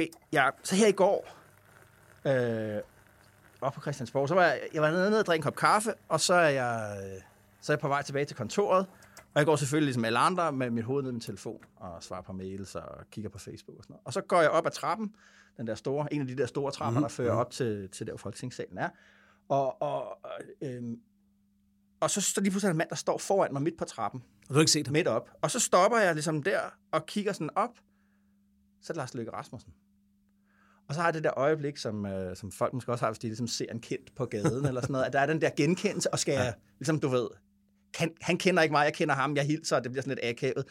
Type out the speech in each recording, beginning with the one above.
Okay, ja, så her i går, øh, op på Christiansborg, så var jeg, jeg var nede og drikke en kop kaffe, og så er jeg, øh, så er jeg på vej tilbage til kontoret, og jeg går selvfølgelig ligesom alle andre med mit hoved ned i min telefon, og svarer på mails og kigger på Facebook og sådan noget. Og så går jeg op ad trappen, den der store, en af de der store trapper, mm, der fører op til, til der, hvor Folketingssalen er. Og, og, øh, og så står lige pludselig en mand, der står foran mig midt på trappen. Og du har ikke set ham? Midt op. Og så stopper jeg ligesom der og kigger sådan op. Så er det Lars Løkke Rasmussen. Og så har det der øjeblik, som, øh, som folk måske også har, hvis de ligesom ser en kendt på gaden eller sådan noget, at der er den der genkendelse, og skal jeg, ligesom du ved, kan, han kender ikke mig, jeg kender ham, jeg hilser, og det bliver sådan lidt akavet.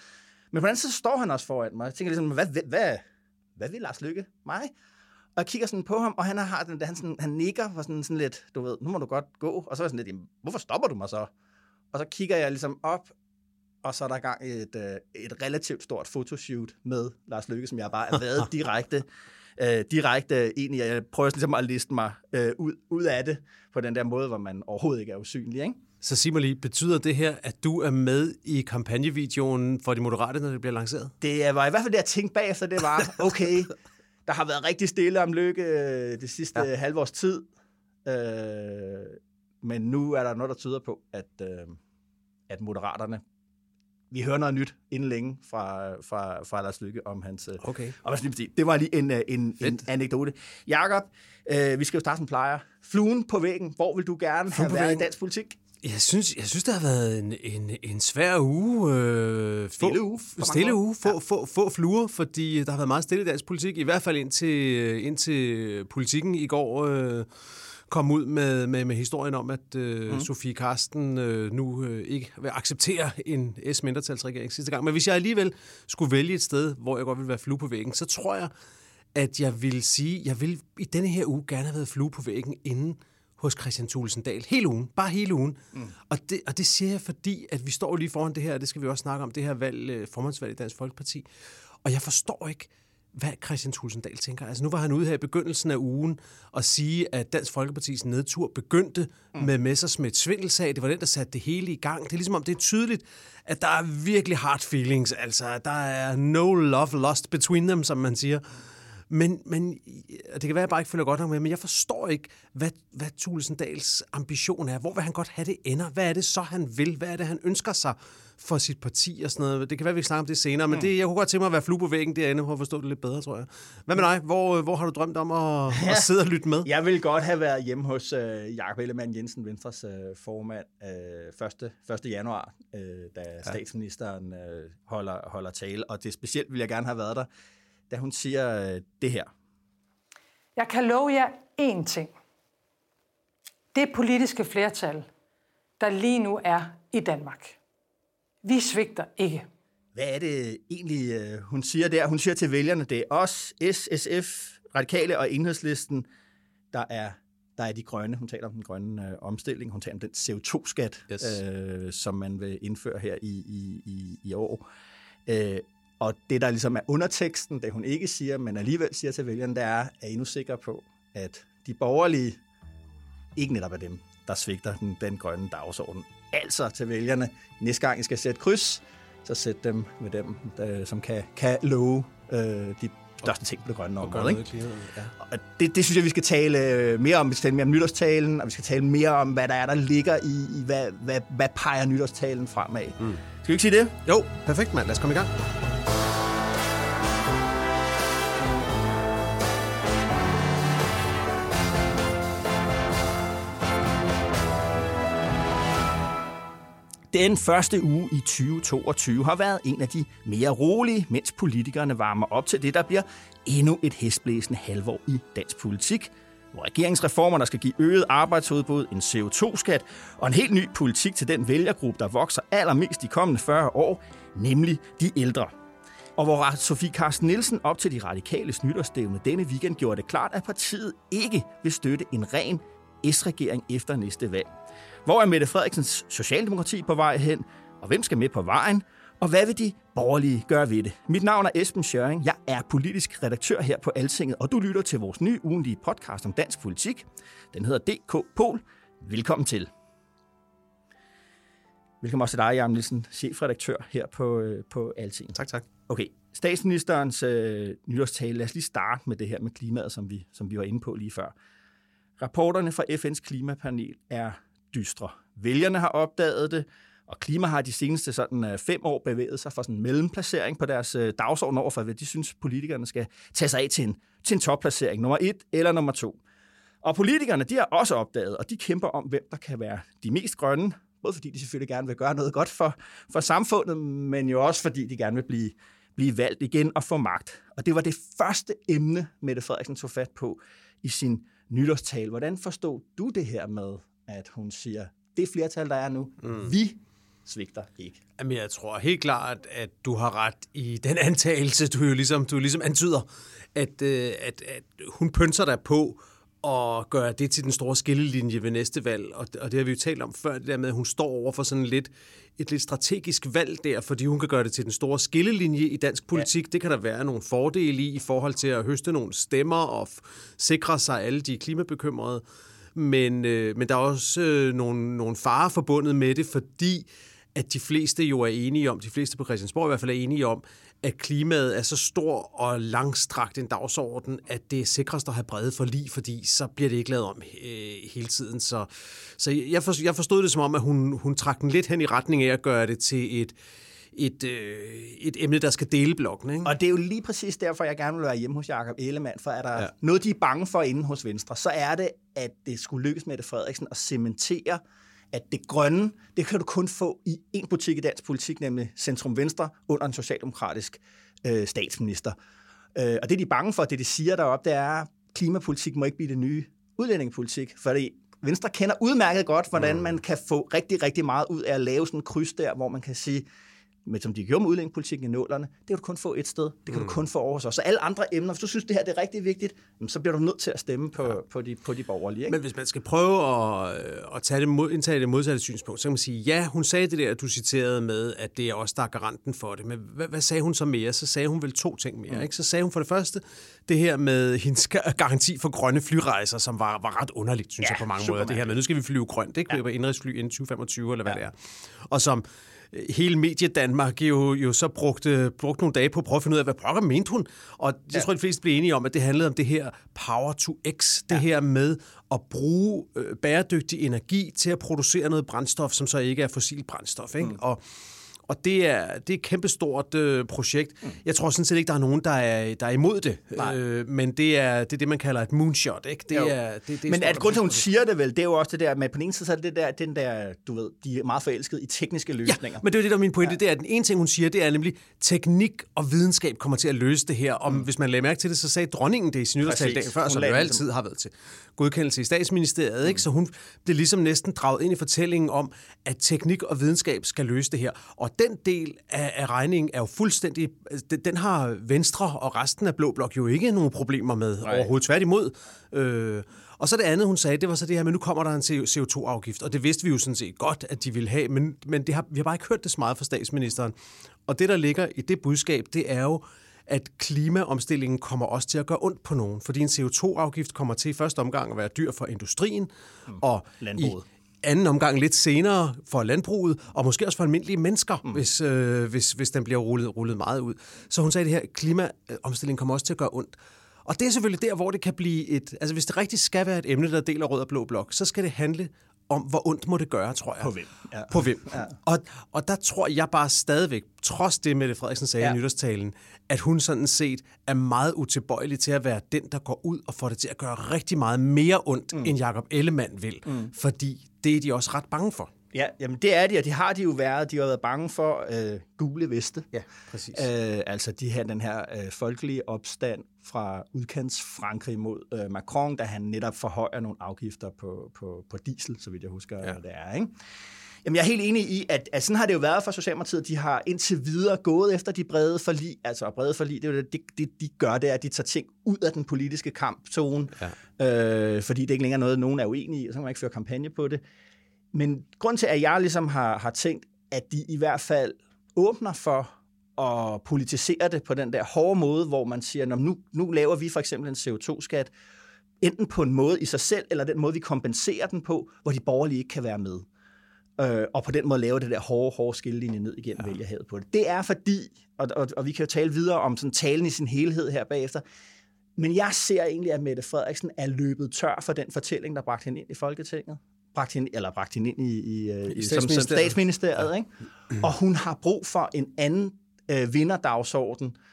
Men på den anden side står han også foran mig. Jeg tænker ligesom, hvad, hvad, hvad, hvad vil Lars Lykke? Mig? Og jeg kigger sådan på ham, og han har den der, han, sådan, han nikker for sådan, sådan lidt, du ved, nu må du godt gå. Og så er jeg sådan lidt, jamen, hvorfor stopper du mig så? Og så kigger jeg ligesom op, og så er der gang et, øh, et relativt stort fotoshoot med Lars Lykke, som jeg bare er været direkte, øh, direkte ind i. Jeg prøver ligesom at liste mig øh, ud, ud af det på den der måde, hvor man overhovedet ikke er usynlig. Ikke? Så sig mig lige, betyder det her, at du er med i kampagnevideoen for de moderate, når det bliver lanceret? Det var i hvert fald det, jeg tænkte bagefter, det var, okay, der har været rigtig stille om lykke øh, det sidste ja. halve års tid, øh, men nu er der noget, der tyder på, at, øh, at moderaterne vi hører noget nyt inden længe fra, fra, fra Lars Lykke om hans... øh, Okay. om hans livsstil. Det var lige en, øh, en, en anekdote. Jakob, øh, vi skal jo starte som plejer. Fluen på væggen. Hvor vil du gerne have på været i dansk politik? Jeg synes, jeg synes, det har været en, en, en svær uge. Øh, Stille få, uge, mange Stille uge. Få, ja. få, få fluer, fordi der har været meget stille dansk politik. I hvert fald indtil, indtil politikken i går øh, kom ud med, med, med historien om, at øh, mm. Sofie Karsten øh, nu øh, ikke vil acceptere en S-mindretalsregering sidste gang. Men hvis jeg alligevel skulle vælge et sted, hvor jeg godt vil være flue på væggen, så tror jeg, at jeg vil sige, jeg vil i denne her uge gerne have været flue på væggen inden hos Christian Thulesen Dahl. Hele ugen. Bare hele ugen. Mm. Og, det, og det siger jeg, fordi at vi står lige foran det her, og det skal vi også snakke om, det her valg, øh, formandsvalg i Dansk Folkeparti. Og jeg forstår ikke, hvad Christian Thulesen Dahl tænker. Altså nu var han ude her i begyndelsen af ugen og sige, at Dansk Folkepartis nedtur begyndte mm. med Messersmiths svindelsag. Det var den, der satte det hele i gang. Det er ligesom om, det er tydeligt, at der er virkelig hard feelings. Altså, der er no love lost between them, som man siger. Men, men det kan være, at jeg bare ikke følger godt nok med, men jeg forstår ikke, hvad, hvad Thulesen Dahls ambition er. Hvor vil han godt have det ender? Hvad er det så, han vil? Hvad er det, han ønsker sig for sit parti og sådan noget? Det kan være, vi snakker om det senere, men det, jeg kunne godt tænke mig at være flue på væggen derinde, for at forstå det lidt bedre, tror jeg. Hvad med dig? Hvor, hvor har du drømt om at, at sidde og lytte med? Jeg vil godt have været hjemme hos øh, Jakob Ellemann Jensen, Venstres øh, formand, øh, 1. 1. januar, øh, da ja. statsministeren øh, holder, holder tale. Og det specielt vil jeg gerne have været der, da hun siger øh, det her. Jeg kan love jer én ting. Det politiske flertal, der lige nu er i Danmark. Vi svigter ikke. Hvad er det egentlig, øh, hun siger der? Hun siger til vælgerne, det er os, S, SF, Radikale og Enhedslisten, der er, der er de grønne. Hun taler om den grønne øh, omstilling. Hun taler om den CO2-skat, Yes. øh, som man vil indføre her i, i, i, i år. Øh, og det, der ligesom er underteksten, det hun ikke siger, men alligevel siger til vælgerne, det er, er I nu sikre på, at de borgerlige ikke netop er dem, der svigter den, den grønne dagsorden. Altså til vælgerne, næste gang I skal sætte kryds, så sæt dem med dem, der, som kan, kan love øh, de største ting på det grønne område. Ikke? klimaet, ja. Og det, det synes jeg, vi skal tale øh, mere om. Vi skal tale mere om nytårstalen, og vi skal tale mere om, hvad der er, der ligger i, i hvad, hvad, hvad peger nytårstalen fremad. Mm. Skal vi ikke sige det? Jo, perfekt mand. Lad os komme i gang. Den første uge i 2022 har været en af de mere rolige, mens politikerne varmer op til det, der bliver endnu et hestblæsende halvår i dansk politik, hvor regeringsreformer, der skal give øget arbejdsudbud, en CO2-skat og en helt ny politik til den vælgergruppe, der vokser allermest de kommende 40 år, nemlig de ældre. Og hvor Sofie Carsten Nielsen op til de radikale nytårsstævne denne weekend gjorde det klart, at partiet ikke vil støtte en ren S-regering efter næste valg. Hvor er Mette Frederiksens Socialdemokrati på vej hen, og hvem skal med på vejen, og hvad vil de borgerlige gøre ved det? Mit navn er Esben Schøring. Jeg er politisk redaktør her på Altinget, og du lytter til vores nye ugenlige podcast om dansk politik. Den hedder DK Pol. Velkommen til. Velkommen også til dig, Jan Nielsen, chefredaktør her på, øh, på Altinget. Tak, tak. Okay, statsministerens øh, nytårstale. Lad os lige starte med det her med klimaet, som vi, som vi var inde på lige før. Rapporterne fra FN's klimapanel er dystre. Vælgerne har opdaget det, og klima har de seneste sådan, øh, fem år bevæget sig for sådan en mellemplacering på deres øh, dagsorden over for, hvad de synes, politikerne skal tage sig af til en, til en topplacering, nummer et eller nummer to. Og politikerne, de har også opdaget, og de kæmper om, hvem der kan være de mest grønne, både fordi de selvfølgelig gerne vil gøre noget godt for, for samfundet, men jo også fordi de gerne vil blive, blive valgt igen og få magt. Og det var det første emne, Mette Frederiksen tog fat på i sin nytårstale. Hvordan forstod du det her med, at hun siger, det flertal, der er nu, mm. vi svigter ikke. Jamen, jeg tror helt klart, at du har ret i den antagelse, du jo ligesom, du ligesom antyder, at, øh, at, at hun pønser dig på og gøre det til den store skillelinje ved næste valg. Og, og det har vi jo talt om før, det der med, at hun står over for sådan lidt, et lidt strategisk valg der, fordi hun kan gøre det til den store skillelinje i dansk politik. Ja. Det kan der være nogle fordele i, i forhold til at høste nogle stemmer og sikre sig alle de klimabekymrede. Men, øh, men der er også øh, nogle, nogle farer forbundet med det, fordi at de fleste jo er enige om, de fleste på Christiansborg i hvert fald er enige om, at klimaet er så stor og langstrakt en dagsorden, at det er sikrest at have brede forlig, fordi så bliver det ikke lavet om øh, hele tiden. Så, så jeg, forstod, jeg forstod det som om, at hun, hun trak den lidt hen i retning af at gøre det til et, et, øh, et emne, der skal dele blokken. Ikke? Og det er jo lige præcis derfor, jeg gerne vil være hjemme hos Jakob Ellemann, for er der ja. noget, de er bange for inden hos Venstre, så er det, at det skulle lykkes med det Frederiksen at cementere at det grønne, det kan du kun få i en butik i dansk politik, nemlig Centrum Venstre, under en socialdemokratisk øh, statsminister. Øh, og det, de er bange for, det de siger deroppe, det er, at klimapolitik må ikke blive det nye udlændingepolitik, fordi Venstre kender udmærket godt, hvordan mm. man kan få rigtig, rigtig meget ud af at lave sådan en kryds der, hvor man kan sige, men som de gjorde med udlændingepolitikken i nålerne, det kan du kun få et sted. Det kan mm. du kun få over sig. Så alle andre emner, hvis du synes, det her det er rigtig vigtigt, så bliver du nødt til at stemme på, ja. på, de, på de borgerlige. Ikke? Men hvis man skal prøve at, øh, at tage det mod, indtage det modsatte synspunkt, så kan man sige, ja, hun sagde det der, du citerede med, at det er også der er garanten for det. Men hvad, hvad sagde hun så mere? Så sagde hun vel to ting mere. Mm. Ikke? Så sagde hun for det første, det her med hendes garanti for grønne flyrejser, som var, var ret underligt, synes ja, jeg på mange måder. Det her med, nu skal vi flyve grønt, ikke? Ja. Indrigsfly inden 2025, eller hvad ja. det er. Og som hele mediedanmark jo, jo så brugte, brugte nogle dage på at prøve at finde ud af, hvad pokker mente hun. Og jeg ja. tror, de fleste blev enige om, at det handlede om det her power to x, det ja. her med at bruge øh, bæredygtig energi til at producere noget brændstof, som så ikke er fossil brændstof. Ikke? Mm. Og og det er, det er et kæmpestort øh, projekt. Mm. Jeg tror sådan set ikke, der er nogen, der er, der er imod det. Øh, men det er, det er det, man kalder et moonshot. Ikke? Det er, det, det er men at grund til, hun siger det vel, det er jo også det der med, på den ene side, så er det, det der, den der, du ved, de er meget forelskede i tekniske løsninger. Ja, men det er det, der er min pointe. Ja. Det er, at den ene ting, hun siger, det er nemlig, teknik og videnskab kommer til at løse det her. Om, mm. Hvis man lagde mærke til det, så sagde dronningen det i sin dagen før, som jo altid har været til godkendelse i statsministeriet. Mm. Ikke? Så hun blev ligesom næsten draget ind i fortællingen om, at teknik og videnskab skal løse det her. Og den del af, af regningen er jo fuldstændig... Den, den har Venstre og resten af Blå Blok jo ikke nogen problemer med Nej. overhovedet. Tværtimod. Øh, og så det andet, hun sagde, det var så det her, men nu kommer der en CO2-afgift, og det vidste vi jo sådan set godt, at de ville have, men, men det har, vi har bare ikke hørt det så meget fra statsministeren. Og det, der ligger i det budskab, det er jo, at klimaomstillingen kommer også til at gøre ondt på nogen, fordi en CO2-afgift kommer til i første omgang at være dyr for industrien, mm. og Landbruget. i anden omgang lidt senere for landbruget, og måske også for almindelige mennesker, mm. hvis, øh, hvis, hvis den bliver rullet, rullet meget ud. Så hun sagde, at det her klimaomstilling kommer også til at gøre ondt. Og det er selvfølgelig der, hvor det kan blive et... Altså, hvis det rigtig skal være et emne, der deler rød og blå blok, så skal det handle om, hvor ondt må det gøre, tror jeg. På hvem? Ja. På hvem. Ja. Og, og der tror jeg bare stadigvæk, trods det, Mette Frederiksen sagde ja. i nytårstalen, at hun sådan set er meget utilbøjelig til at være den, der går ud og får det til at gøre rigtig meget mere ondt, mm. end Jakob Ellemann vil. Mm. Fordi det er de også ret bange for. Ja, jamen det er de, og det har de jo været. De har været bange for øh, gule veste. Ja, præcis. Øh, altså de her, den her øh, folkelige opstand fra udkants Frankrig mod øh, Macron, da han netop forhøjer nogle afgifter på, på, på diesel, så vidt jeg husker, ja. det er. Ikke? Jamen, jeg er helt enig i, at, at sådan har det jo været for Socialdemokratiet. De har indtil videre gået efter de brede forlig. Altså, brede forlig, det er jo det, det, de gør, det er, at de tager ting ud af den politiske kampzone. Ja. Øh, fordi det er ikke længere noget, nogen er uenige i, og så kan man ikke føre kampagne på det. Men grund til, at jeg ligesom har, har tænkt, at de i hvert fald åbner for at politisere det på den der hårde måde, hvor man siger, nu, nu laver vi for eksempel en CO2-skat, enten på en måde i sig selv, eller den måde, vi kompenserer den på, hvor de borgerlige ikke kan være med øh, og på den måde lave det der hårde, hårde skillelinje ned igennem ja. vælgerhavet på det. Det er fordi, og, og, og vi kan jo tale videre om sådan talen i sin helhed her bagefter, men jeg ser egentlig, at Mette Frederiksen er løbet tør for den fortælling, der bragte hende ind i Folketinget. Bragte hende, eller bragte hende ind i, i, I, i som, som statsministeriet. Ja. Ikke? Og hun har brug for en anden øh, vinderdagsorden, øh,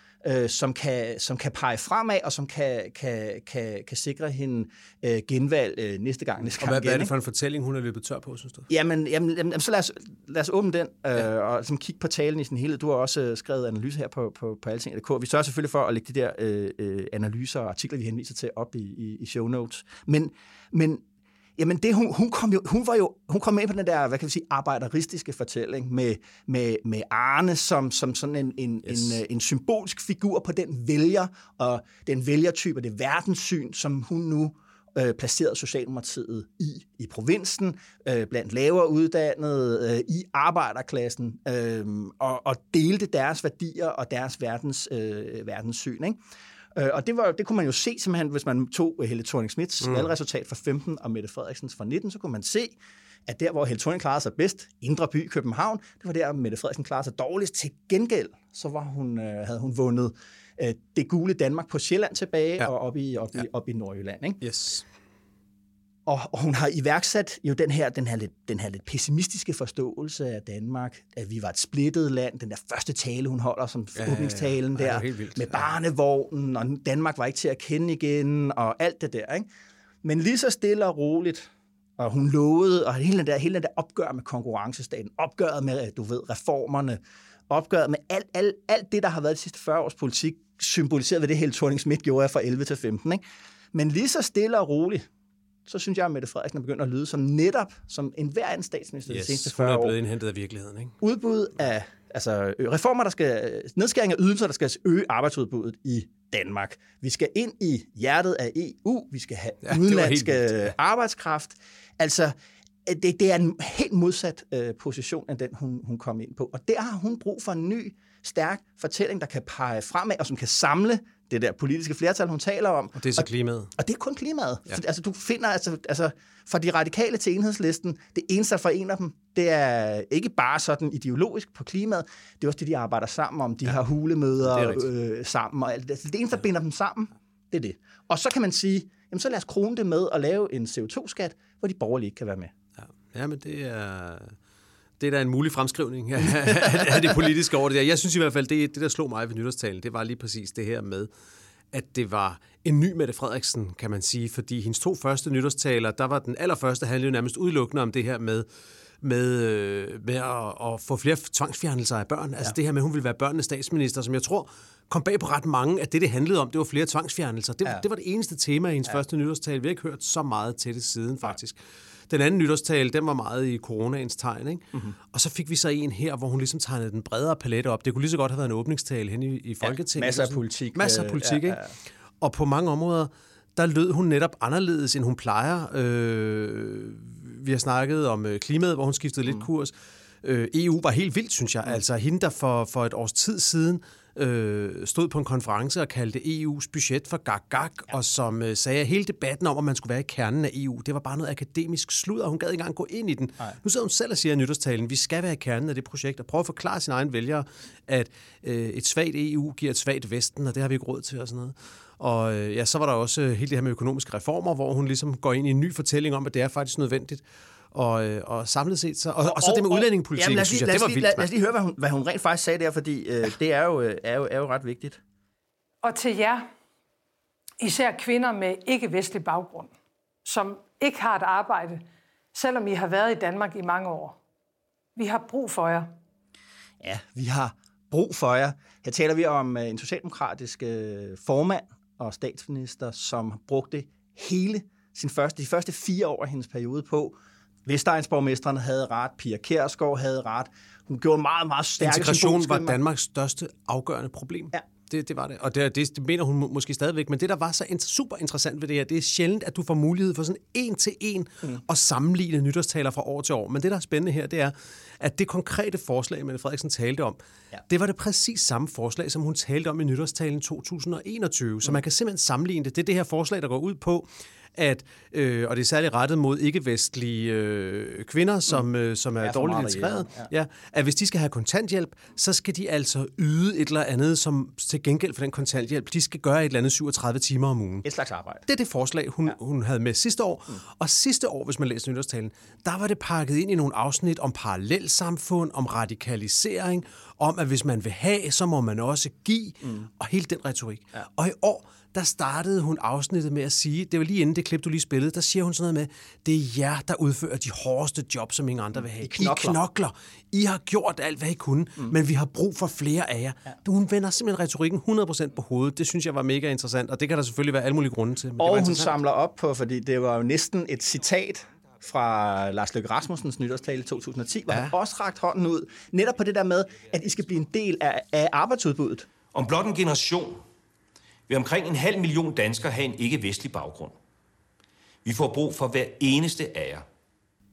som, kan, som kan pege fremad, og som kan, kan, kan, kan sikre hende øh, genvalg øh, næste gang. Næste og hvad, hvad er det for en fortælling, hun er løbet tør på, synes du? Jamen, jamen, jamen så lad os, lad os åbne den, øh, ja. og ligesom kigge på talen i sin helhed. Du har også øh, skrevet analyse her på, på, på alting.dk. Vi sørger selvfølgelig for at lægge de der øh, øh, analyser og artikler, vi henviser til, op i, i, i show notes. Men, men Jamen det, hun, hun, kom jo, hun var jo hun kom med på den der, hvad kan vi sige, arbejderistiske fortælling med, med, med Arne som, som sådan en, en, yes. en, øh, en symbolsk figur på den vælger, og den vælgertype, det verdenssyn, som hun nu øh, placerede Socialdemokratiet i, i provinsen, øh, blandt lavere uddannede, øh, i arbejderklassen, øh, og, og delte deres værdier og deres verdens, øh, verdenssyn. Ikke? Øh, og det, var, det kunne man jo se simpelthen, hvis man tog Helle thorning Smiths mm. valgresultat fra 15 og Mette Frederiksens fra 19, så kunne man se, at der, hvor Helle Thorning klarede sig bedst, Indre By, København, det var der, Mette Frederiksen klarede sig dårligst. Til gengæld, så var hun, øh, havde hun vundet øh, det gule Danmark på Sjælland tilbage ja. og op i, op, ja. i, op i Nordjylland. Ikke? Yes. Og, og hun har iværksat jo den her, den, her lidt, den her lidt pessimistiske forståelse af Danmark, at vi var et splittet land. Den der første tale, hun holder som ja, åbningstalen ja, ja. der, med barnevognen, og Danmark var ikke til at kende igen, og alt det der. Ikke? Men lige så stille og roligt, og hun lovede, og hele den der, hele den der opgør med konkurrencestaten, opgøret med, du ved, reformerne, opgøret med alt, alt, alt det, der har været de sidste 40 års politik, symboliseret ved det, hele thorning Schmidt gjorde fra 11 til 15. Ikke? Men lige så stille og roligt, så synes jeg, at Mette Frederiksen er begyndt at lyde som netop som en hver anden statsminister yes, de seneste 40 år. hun er blevet indhentet af virkeligheden, ikke? Udbud af altså, reformer, der skal, nedskæring af ydelser, der skal øge arbejdsudbuddet i Danmark. Vi skal ind i hjertet af EU, vi skal have ja, udenlandsk ja. arbejdskraft. Altså, det, det er en helt modsat øh, position end den, hun, hun kom ind på. Og der har hun brug for en ny, stærk fortælling, der kan pege fremad, og som kan samle det der politiske flertal, hun taler om. Og det er så klimaet. Og, og det er kun klimaet. Ja. For, altså, du finder altså, altså, fra de radikale til enhedslisten, det eneste, der forener dem, det er ikke bare sådan ideologisk på klimaet, det er også det, de arbejder sammen om. De ja. har hulemøder øh, sammen og alt det. Altså, det eneste, der binder dem sammen, det er det. Og så kan man sige, jamen så lad os krone det med at lave en CO2-skat, hvor de borgerlige ikke kan være med. Ja, ja men det er det er da en mulig fremskrivning af, det politiske over det der. Jeg synes i hvert fald, det, det der slog mig ved nytårstalen, det var lige præcis det her med, at det var en ny Mette Frederiksen, kan man sige, fordi hendes to første nytårstaler, der var den allerførste handlede nærmest udelukkende om det her med, med, øh, med at, at få flere tvangsfjernelser af børn. Altså det her med, at hun ville være børnenes statsminister, som jeg tror kom bag på ret mange, at det, det handlede om, det var flere tvangsfjernelser. Det, ja. det var det eneste tema i hendes ja. første nytårstale. Vi har ikke hørt så meget til det siden, faktisk. Ja. Den anden nytårstale, den var meget i coronaens tegn. Ikke? Mm-hmm. Og så fik vi så en her, hvor hun ligesom tegnede den bredere palette op. Det kunne lige så godt have været en åbningstale hen i, i Folketinget. Ja, masser af politik. Masser af politik, ja, ja. ikke? Og på mange områder, der lød hun netop anderledes, end hun plejer. Øh, vi har snakket om øh, klimaet, hvor hun skiftede mm. lidt kurs. Øh, EU var helt vildt, synes jeg. Mm. Altså hende, der for, for et års tid siden øh, stod på en konference og kaldte EU's budget for gag-gag, ja. og som øh, sagde, at hele debatten om, at man skulle være i kernen af EU, det var bare noget akademisk slud, og hun gad ikke engang gå ind i den. Nej. Nu sidder hun selv og siger i nytårstalen, vi skal være i kernen af det projekt, og prøve at forklare sine egne vælgere, at øh, et svagt EU giver et svagt Vesten, og det har vi ikke råd til og sådan noget. Og øh, ja, så var der også øh, hele det her med økonomiske reformer, hvor hun ligesom går ind i en ny fortælling om, at det er faktisk nødvendigt. Og, øh, og samlet set, så, og, og, og så det med udlændingepolitikken, jamen, synes jeg, det var vildt. Lad, lad os lige høre, hvad hun, hvad hun rent faktisk sagde der, fordi øh, det er jo, øh, er, jo, er jo ret vigtigt. Og til jer, især kvinder med ikke-vestlig baggrund, som ikke har et arbejde, selvom I har været i Danmark i mange år. Vi har brug for jer. Ja, vi har brug for jer. Her taler vi om øh, en socialdemokratisk formand og statsminister, som brugte hele sin første, de første fire år af hendes periode på. Vestegnsborgmesteren havde ret, Pia Kærsgaard havde ret. Hun gjorde meget, meget stærke Integration var Danmarks største afgørende problem. Ja. Det, det var det. Og det, det, det mener hun må- måske stadigvæk. Men det, der var så in- super interessant ved det her, det er sjældent, at du får mulighed for sådan en til en mm. at sammenligne nytårstaler fra år til år. Men det, der er spændende her, det er, at det konkrete forslag, Mette Frederiksen talte om, ja. det var det præcis samme forslag, som hun talte om i nytårstalen 2021. Mm. Så man kan simpelthen sammenligne det. Det er det her forslag, der går ud på, at, øh, og det er særligt rettet mod ikke-vestlige øh, kvinder, som, øh, som er, Er dårligt integreret, ja. ja, at hvis de skal have kontanthjælp, så skal de altså yde et eller andet som til gengæld for den kontanthjælp. De skal gøre et eller andet 37 timer om ugen. Et slags arbejde. Det er det forslag, hun, ja. hun havde med sidste år. Mm. Og sidste år, hvis man læser nytårstalen, der var det pakket ind i nogle afsnit om parallelsamfund, om radikalisering, om at hvis man vil have, så må man også give, mm. og hele den retorik. Ja. Og i år, der startede hun afsnittet med at sige, det var lige inden det klip, du lige spillede, der siger hun sådan noget med, det er jer, der udfører de hårdeste jobs, som ingen andre vil have. I knokler. I, knokler. I har gjort alt, hvad I kunne, mm. men vi har brug for flere af jer. Ja. Hun vender simpelthen retorikken 100% på hovedet. Det synes jeg var mega interessant, og det kan der selvfølgelig være alle mulige grunde til. Men det var Og hun samler op på, fordi det var jo næsten et citat fra Lars Løkke Rasmussens nytårstale i 2010, hvor ja. han også rakt hånden ud, netop på det der med, at I skal blive en del af, af arbejdsudbuddet. Om blot en generation vil omkring en halv million danskere have en ikke-vestlig baggrund. Vi får brug for hver eneste af jer.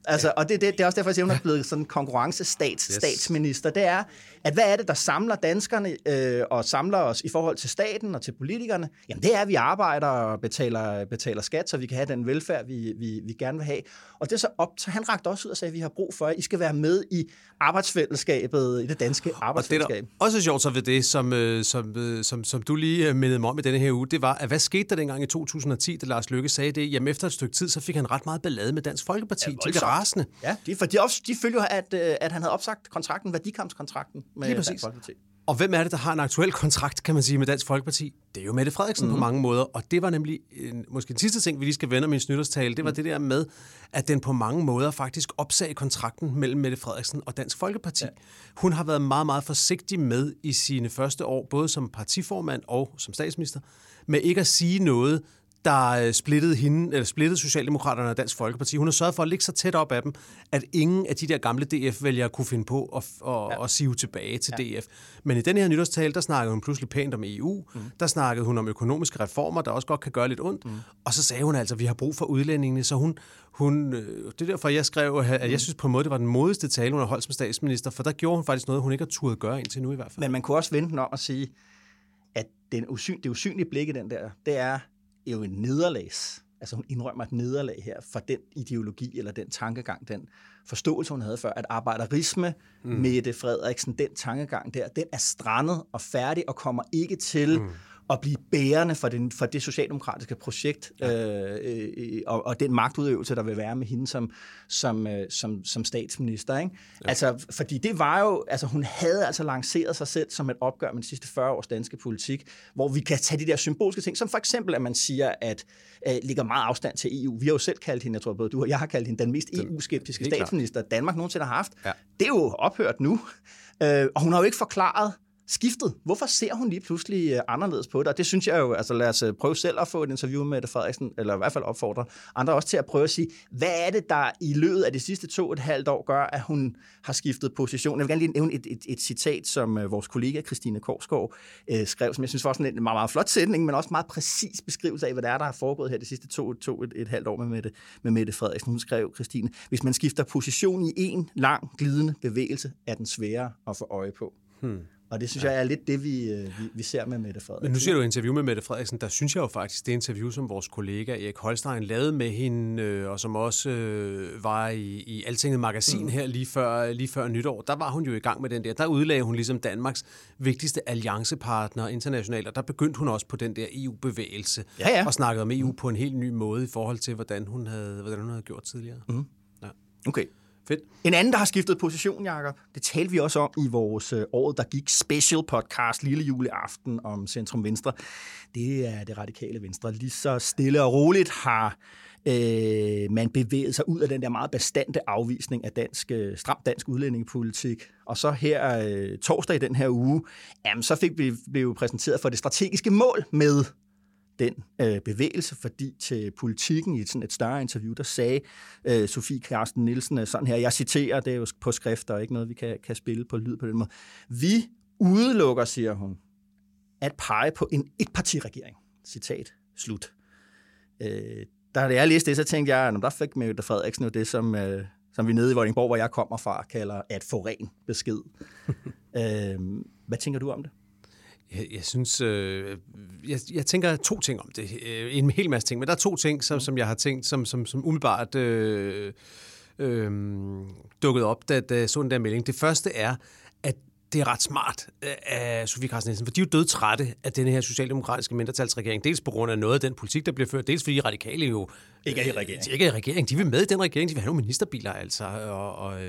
Altså, og det, det, det er også derfor, jeg siger, hun er blevet sådan konkurrencestats yes. statsminister. Det er, at hvad er det, der samler danskerne øh, og samler os i forhold til staten og til politikerne? Jamen, det er, at vi arbejder og betaler, betaler skat, så vi kan have den velfærd, vi, vi, vi gerne vil have. Og det er så op, så han rakte også ud og sagde, at vi har brug for, at I skal være med i arbejdsfællesskabet, i det danske Og det, arbejdsfællesskab. der også sjovt så ved det, som, øh, som, øh, som, som du lige øh, mindede mig om i denne her uge, det var, at hvad skete der dengang i 2010, da Lars Løkke sagde det? Jamen efter et stykke tid, så fik han ret meget ballade med Dansk Folkeparti. Ja. Rasende. Ja, de, for de, de følger at, øh, at han havde opsagt kontrakten, værdikampskontrakten med Lige præcis. Dansk Folkeparti. Og hvem er det, der har en aktuel kontrakt, kan man sige, med Dansk Folkeparti? Det er jo Mette Frederiksen mm. på mange måder. Og det var nemlig en, måske den sidste ting, vi lige skal vende om i nytårstale. Det var mm. det der med, at den på mange måder faktisk opsagde kontrakten mellem Mette Frederiksen og Dansk Folkeparti. Ja. Hun har været meget, meget forsigtig med i sine første år, både som partiformand og som statsminister, med ikke at sige noget, der øh, splittede hende, eller splittede Socialdemokraterne og Dansk Folkeparti. Hun har sørget for at ligge så tæt op af dem, at ingen af de der gamle DF-vælgere kunne finde på at, at, ja. at sive tilbage til ja. DF. Men i den her nytårstale, der snakkede hun pludselig pænt om EU. Mm. Der snakkede hun om økonomiske reformer, der også godt kan gøre lidt ondt. Mm. Og så sagde hun altså, at vi har brug for udlændingene. Så hun, hun, øh, det er derfor, jeg skrev, at jeg synes på en måde, det var den modigste tale, hun har holdt som statsminister, for der gjorde hun faktisk noget, hun ikke har turde gøre indtil nu i hvert fald. Men man kunne også vente den om at sige, at den usyn, det usynlige blik i den der, det er jo en nederlags. Altså hun indrømmer et nederlag her for den ideologi eller den tankegang, den forståelse, hun havde før, at arbejderisme, mm. Mette Frederiksen, den tankegang der, den er strandet og færdig og kommer ikke til mm. At blive bærende for, den, for det socialdemokratiske projekt øh, øh, og, og den magtudøvelse, der vil være med hende som, som, øh, som, som statsminister. Ikke? Ja. Altså, fordi det var jo, altså hun havde altså lanceret sig selv som et opgør med de sidste 40 års danske politik, hvor vi kan tage de der symbolske ting, som for eksempel, at man siger, at øh, ligger meget afstand til EU. Vi har jo selv kaldt hende, jeg tror både du og jeg har kaldt hende, den mest EU-skeptiske helt statsminister, Danmark nogensinde har haft. Ja. Det er jo ophørt nu. Øh, og hun har jo ikke forklaret, skiftet. Hvorfor ser hun lige pludselig øh, anderledes på det? Og det synes jeg jo, altså lad os øh, prøve selv at få et interview med Mette Frederiksen, eller i hvert fald opfordre andre også til at prøve at sige, hvad er det, der i løbet af de sidste to og et halvt år gør, at hun har skiftet position? Jeg vil gerne lige nævne et, et, et citat, som øh, vores kollega Christine Korsgaard øh, skrev, som jeg synes var sådan en meget, meget flot sætning, men også meget præcis beskrivelse af, hvad der er, der har foregået her de sidste to, to et, et halvt år med Mette, med Mette Frederiksen. Hun skrev, Christine, hvis man skifter position i en lang glidende bevægelse, er den sværere at få øje på. Hmm. Og det synes ja. jeg er lidt det, vi, øh, vi, vi ser med Mette Frederiksen. Men nu siger du interview med Mette Frederiksen. Der synes jeg jo faktisk, det interview, som vores kollega Erik Holstein lavede med hende, øh, og som også øh, var i, i Altinget Magasin mm. her lige før, lige før nytår, der var hun jo i gang med den der. Der udlagde hun ligesom Danmarks vigtigste alliancepartner internationalt, og der begyndte hun også på den der EU-bevægelse, ja, ja. og snakkede om EU på en helt ny måde i forhold til, hvordan hun havde, hvordan hun havde gjort tidligere. Mm. Ja. Okay. Fedt. En anden, der har skiftet position, Jacob, det talte vi også om i vores øh, året, der gik special podcast lille juleaften om Centrum Venstre. Det er det radikale Venstre. Lige så stille og roligt har Øh, man bevæget sig ud af den der meget bestandte afvisning af dansk, øh, stram dansk udlændingepolitik. Og så her øh, torsdag i den her uge, jamen, så fik vi blev præsenteret for det strategiske mål med den øh, bevægelse, fordi til politikken i sådan et større interview, der sagde øh, Sofie Karsten Nielsen øh, sådan her, jeg citerer, det er jo på skrift, og ikke noget, vi kan, kan spille på lyd på den måde. Vi udelukker, siger hun, at pege på en etpartiregering. Citat slut. Øh, da jeg læste det, så tænkte jeg, at der fik Mette Frederiksen jo det, som, øh, som vi nede i Vordingborg, hvor jeg kommer fra, kalder at få ren besked. øh, hvad tænker du om det? Jeg, jeg synes, øh, jeg, jeg tænker to ting om det. Øh, en hel masse ting, men der er to ting, som, som jeg har tænkt, som, som, som umiddelbart øh, øh, dukket op, da, da jeg så den der melding. Det første er, det er ret smart øh, af Sofie Carsten Nielsen, for de er jo død trætte af den her socialdemokratiske mindretalsregering. Dels på grund af noget af den politik, der bliver ført, dels fordi radikale jo ikke er i regering. De ikke er i regering. De vil med i den regering, de vil have nogle ministerbiler, altså. Og, og,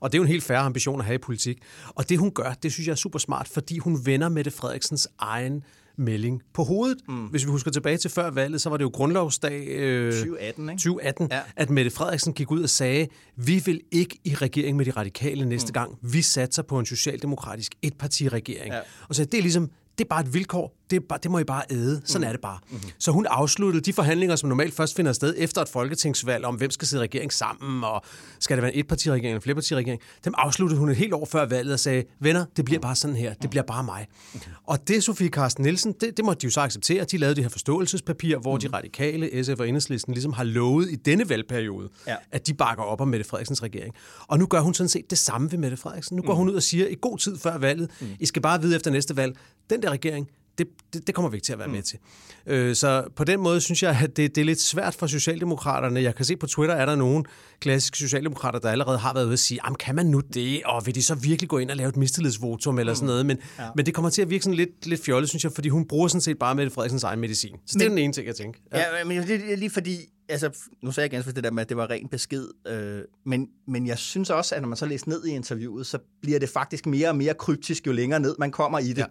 og det er jo en helt færre ambition at have i politik. Og det hun gør, det synes jeg er super smart, fordi hun vender Mette Frederiksens egen melding på hovedet. Mm. Hvis vi husker tilbage til før valget, så var det jo grundlovsdag øh, 2018, ikke? 2018 ja. at Mette Frederiksen gik ud og sagde, vi vil ikke i regering med de radikale næste mm. gang. Vi satser på en socialdemokratisk etpartiregering. Ja. Og så det er ligesom, det er bare et vilkår. Det, er bare, det må I bare æde. Sådan mm. er det bare. Mm-hmm. Så hun afsluttede de forhandlinger, som normalt først finder sted efter et folketingsvalg, om hvem skal sidde i regering sammen, og skal det være en etpartiregering eller en flerpartiregering. Dem afsluttede hun et helt år før valget og sagde, venner, det bliver bare sådan her. Det bliver bare mig. Okay. Og det, Sofie Carsten Nielsen, det, det måtte de jo så acceptere. De lavede det her forståelsespapir, hvor mm. de radikale, SF og Enhedslisten ligesom har lovet i denne valgperiode, ja. at de bakker op om Mette Frederiksens regering. Og nu gør hun sådan set det samme ved Mette Frederiksen. Nu går mm. hun ud og siger i god tid før valget, mm. I skal bare vide efter næste valg, den der regering, det, det, det kommer vi ikke til at være mm. med til. Øh, så på den måde synes jeg, at det, det er lidt svært for Socialdemokraterne. Jeg kan se på Twitter, er der nogle klassiske Socialdemokrater, der allerede har været ude og sige, kan man nu det, og vil de så virkelig gå ind og lave et mistillidsvotum eller mm. sådan noget? Men, ja. men det kommer til at virke sådan lidt, lidt fjollet, synes jeg, fordi hun bruger sådan set bare Mette Frederiksens egen medicin. Så men, det er den ene ting, jeg tænker. Ja, ja men det er lige fordi, altså, nu sagde jeg ganske det der med, at det var ren besked, øh, men, men jeg synes også, at når man så læser ned i interviewet, så bliver det faktisk mere og mere kryptisk, jo længere ned man kommer i det. Ja.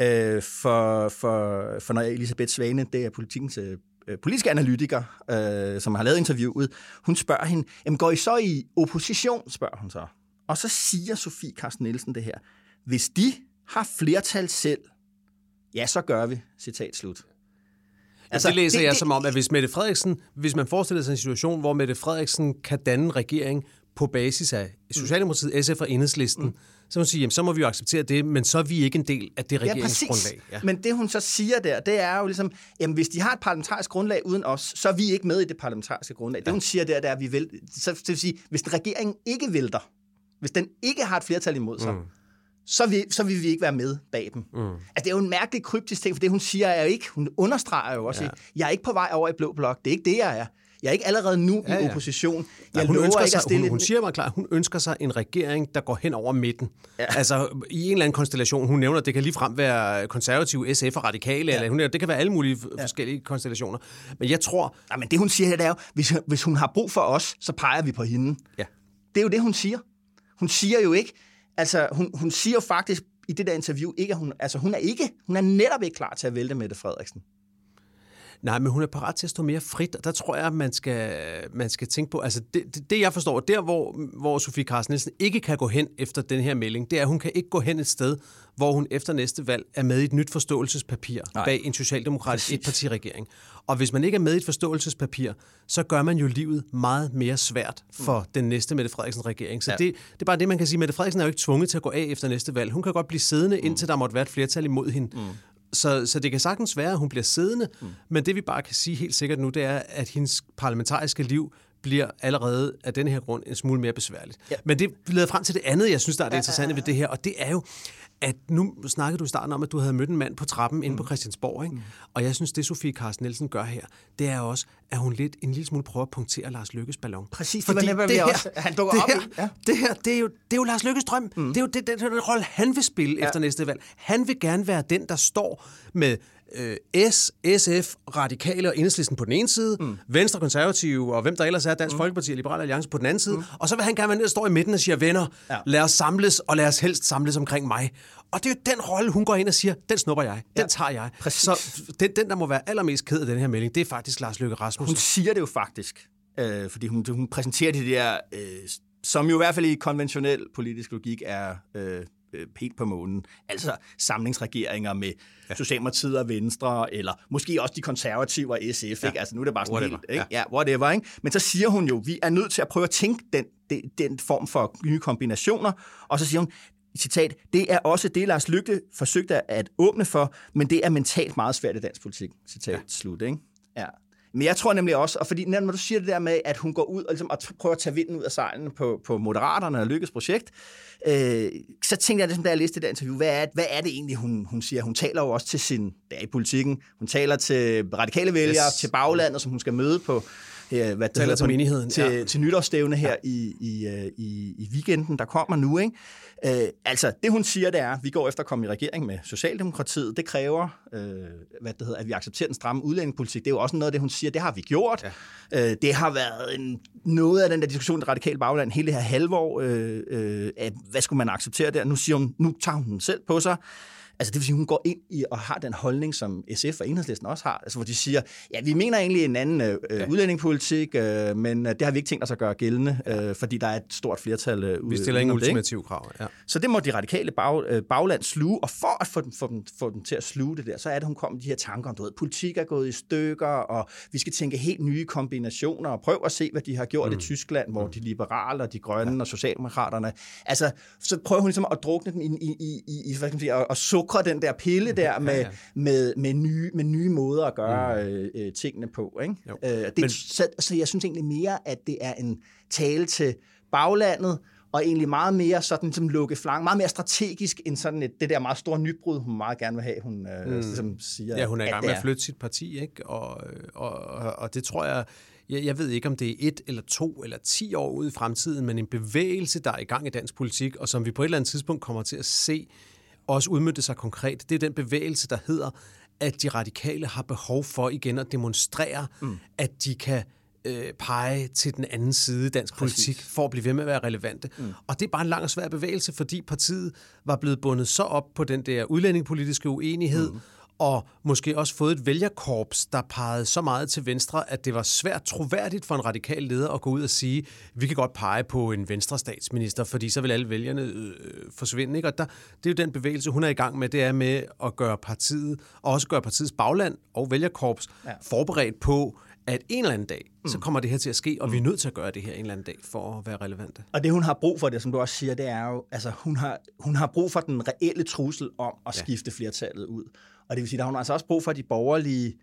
Øh, for, for, for når Elisabeth Svane, det er politikens øh, politiske analytiker, øh, som har lavet interviewet, hun spørger hende, jamen går I så i opposition, spørger hun så. Og så siger Sofie Carsten Nielsen det her, hvis de har flertal selv, ja, så gør vi, citat slut. Altså, det læser det, jeg det, som om, at hvis Mette Frederiksen, hvis man forestiller sig en situation, hvor Mette Frederiksen kan danne en regering på basis af Socialdemokratiet, SF og Enhedslisten, mm så må man sige, jamen, så må vi jo acceptere det, men så er vi ikke en del af det regeringsgrundlag. Ja, ja. Men det, hun så siger der, det er jo ligesom, jamen, hvis de har et parlamentarisk grundlag uden os, så er vi ikke med i det parlamentariske grundlag. Ja. Det, hun siger der, det er, at vi vil, så det vil sige, hvis en regering ikke vælter, hvis den ikke har et flertal imod sig, mm. så, vil, så vil vi ikke være med bag dem. Mm. Altså, det er jo en mærkelig kryptisk ting, for det, hun siger, er jo ikke, hun understreger jo også, ja. jeg er ikke på vej over i blå blok. Det er ikke det, jeg er. Jeg er ikke allerede nu ja, ja. i opposition. Jeg hun, ønsker sig, hun, hun siger mig klart, hun ønsker sig en regering, der går hen over midten. Ja. Altså i en eller anden konstellation. Hun nævner, at det kan ligefrem være konservative, SF og radikale. Ja. Eller, hun, det kan være alle mulige ja. forskellige konstellationer. Men jeg tror... Ja, men det hun siger, det er jo, hvis, hvis hun har brug for os, så peger vi på hende. Ja. Det er jo det, hun siger. Hun siger jo ikke... Altså, hun, hun siger jo faktisk i det der interview, ikke, at hun, altså, hun, er ikke, hun er netop ikke klar til at vælte Mette Frederiksen. Nej, men hun er parat til at stå mere frit, og der tror jeg, at man skal, man skal tænke på, altså det, det, det jeg forstår, der hvor, hvor Sofie Carsten Nielsen ikke kan gå hen efter den her melding, det er, at hun kan ikke gå hen et sted, hvor hun efter næste valg er med i et nyt forståelsespapir Nej. bag en socialdemokratisk etpartiregering. Og hvis man ikke er med i et forståelsespapir, så gør man jo livet meget mere svært for mm. den næste Mette Frederiksen regering. Så ja. det, det er bare det, man kan sige. Mette Frederiksen er jo ikke tvunget til at gå af efter næste valg. Hun kan godt blive siddende, mm. indtil der måtte være et flertal imod hende. Mm. Så, så det kan sagtens være, at hun bliver siddende, mm. men det vi bare kan sige helt sikkert nu, det er, at hendes parlamentariske liv bliver allerede af den her grund en smule mere besværligt. Ja. Men det leder frem til det andet, jeg synes, der er det interessante ved det her, og det er jo, at nu snakkede du i starten om, at du havde mødt en mand på trappen mm. inde på mm. Christiansborg, ikke? Mm. og jeg synes, det Sofie Carsten Nielsen gør her, det er også, at hun lidt, en lille smule prøver at punktere Lars Lykkes ballon. Præcis, Fordi det var det her, også, han dukker det op her, ja. det her, det er, jo, det er jo Lars Lykkes drøm. Mm. Det er jo det, det, det, det rolle, han vil spille ja. efter næste valg. Han vil gerne være den, der står med øh, S, SF, Radikale og Enhedslisten på den ene side, mm. Venstre, Konservative og hvem der ellers er, Dansk mm. Folkeparti og Liberal Alliance på den anden side, mm. og så vil han gerne være nede og stå i midten og sige, venner, ja. lad os samles, og lad os helst samles omkring mig. Og det er jo den rolle, hun går ind og siger, den snupper jeg, den ja, tager jeg. præcis. Så den, den, der må være allermest ked af den her melding, det er faktisk Lars Løkke Rasmussen. Hun siger det jo faktisk, øh, fordi hun, hun præsenterer de der, øh, som jo i hvert fald i konventionel politisk logik er øh, øh, helt på månen. Altså samlingsregeringer med ja. Socialdemokratiet og Venstre, eller måske også de konservative og SF. Ja. Ikke? Altså nu er det bare sådan Whatever. helt, ikke? Ja. Ja, whatever. Ikke? Men så siger hun jo, vi er nødt til at prøve at tænke den, den, den form for nye kombinationer, og så siger hun, citat, det er også det, Lars Lykke forsøgte at åbne for, men det er mentalt meget svært i dansk politik. Citat ja. slut, ikke? Ja. Men jeg tror nemlig også, og fordi når du siger det der med, at hun går ud og, ligesom, og prøver at tage vinden ud af sejlene på, på Moderaterne og Lykkes projekt, øh, så tænkte jeg, ligesom, da jeg læste det der interview, hvad er, hvad er det egentlig, hun, hun siger? Hun taler jo også til sin, der i politikken, hun taler til radikale vælgere, yes. til baglandet, som hun skal møde på, øh, hvad det Taler til menigheden, til, ja. til nytårsstævne her i, i, øh, i, i weekenden, der kommer nu. Ikke? Øh, altså, det hun siger, det er, at vi går efter at komme i regering med Socialdemokratiet. Det kræver, øh, hvad det hedder, at vi accepterer den stramme udlændingepolitik. Det er jo også noget af det, hun siger, det har vi gjort. Ja. Øh, det har været en, noget af den der diskussion, det radikale bagland, hele det her halvår, øh, øh, at hvad skulle man acceptere der? Nu siger hun, nu tager hun den selv på sig. Altså det vil sige, hun går ind i og har den holdning, som SF og Enhedslisten også har, altså hvor de siger, ja, vi mener egentlig en anden øh, ja. udlændingepolitik, øh, men øh, det har vi ikke tænkt os at gøre gældende, øh, fordi der er et stort flertal øh, Vi stiller ingen ultimative krav. Ja. Så det må de radikale bag, øh, bagland sluge, og for at få dem, få, dem, få dem til at sluge det der, så er det, hun kommer med de her tanker om, du ved, politik er gået i stykker, og vi skal tænke helt nye kombinationer, og prøv at se, hvad de har gjort mm. i Tyskland, hvor de liberale, og de grønne, ja. og socialdemokraterne, altså, så prøver hun ligesom at drukne den i, i, i, i hvad kan man sige, og, og sukre den der pille der med, ja, ja. med, med, nye, med nye måder at gøre mm. øh, øh, tingene på, ikke? Jo. Øh, det, Men- så, så jeg synes egentlig mere, at det er en tale til baglandet, og egentlig meget mere sådan som lukke flank, meget mere strategisk end sådan et, det der meget store nybrud, hun meget gerne vil have, hun øh, mm. ligesom siger. Ja, hun er i gang med at flytte sit parti, ikke? Og, og, og, og det tror jeg, jeg, jeg ved ikke, om det er et eller to eller ti år ude i fremtiden, men en bevægelse, der er i gang i dansk politik, og som vi på et eller andet tidspunkt kommer til at se også udmyndte sig konkret, det er den bevægelse, der hedder, at de radikale har behov for igen at demonstrere, mm. at de kan øh, pege til den anden side i dansk Præcis. politik, for at blive ved med at være relevante. Mm. Og det er bare en lang og svær bevægelse, fordi partiet var blevet bundet så op på den der udlændingepolitiske uenighed, mm og måske også fået et vælgerkorps, der pegede så meget til venstre, at det var svært troværdigt for en radikal leder at gå ud og sige, vi kan godt pege på en venstre statsminister, fordi så vil alle vælgerne øh, forsvinde. Ikke? Og der, det er jo den bevægelse, hun er i gang med, det er med at gøre partiet, og også gøre partiets bagland og vælgerkorps ja. forberedt på, at en eller anden dag, mm. så kommer det her til at ske, og vi er nødt til at gøre det her en eller anden dag, for at være relevante. Og det, hun har brug for, det som du også siger, det er jo, altså hun har, hun har brug for den reelle trussel om at ja. skifte flertallet ud. Og det vil sige, at hun har altså også brug for, at de borgerlige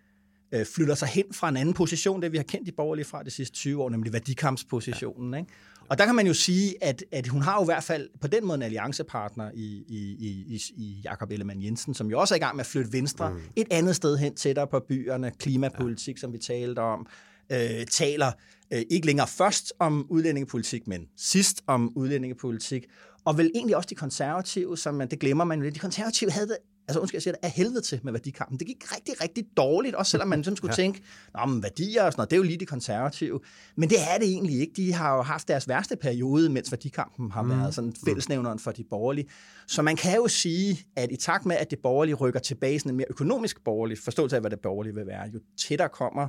øh, flytter sig hen fra en anden position, det vi har kendt de borgerlige fra de sidste 20 år, nemlig værdikampspositionen. Ja. Ikke? Og der kan man jo sige, at, at hun har jo i hvert fald på den måde en alliancepartner i, i, i, i Jakob Ellemann Jensen, som jo også er i gang med at flytte Venstre mm. et andet sted hen, tættere på byerne, klimapolitik, ja. som vi talte om, øh, taler øh, ikke længere først om udlændingepolitik, men sidst om udlændingepolitik, og vel egentlig også de konservative, som man, det glemmer man jo lidt. De konservative havde det altså undskyld, jeg siger det, af helvede til med værdikampen. Det gik rigtig, rigtig dårligt, også selvom man sådan skulle ja. tænke, Nå, men værdier og sådan noget, det er jo lige de konservative. Men det er det egentlig ikke. De har jo haft deres værste periode, mens værdikampen har mm. været sådan fællesnævneren for de borgerlige. Så man kan jo sige, at i takt med, at det borgerlige rykker tilbage sådan en mere økonomisk borgerlig forståelse af, hvad det borgerlige vil være, jo tættere kommer...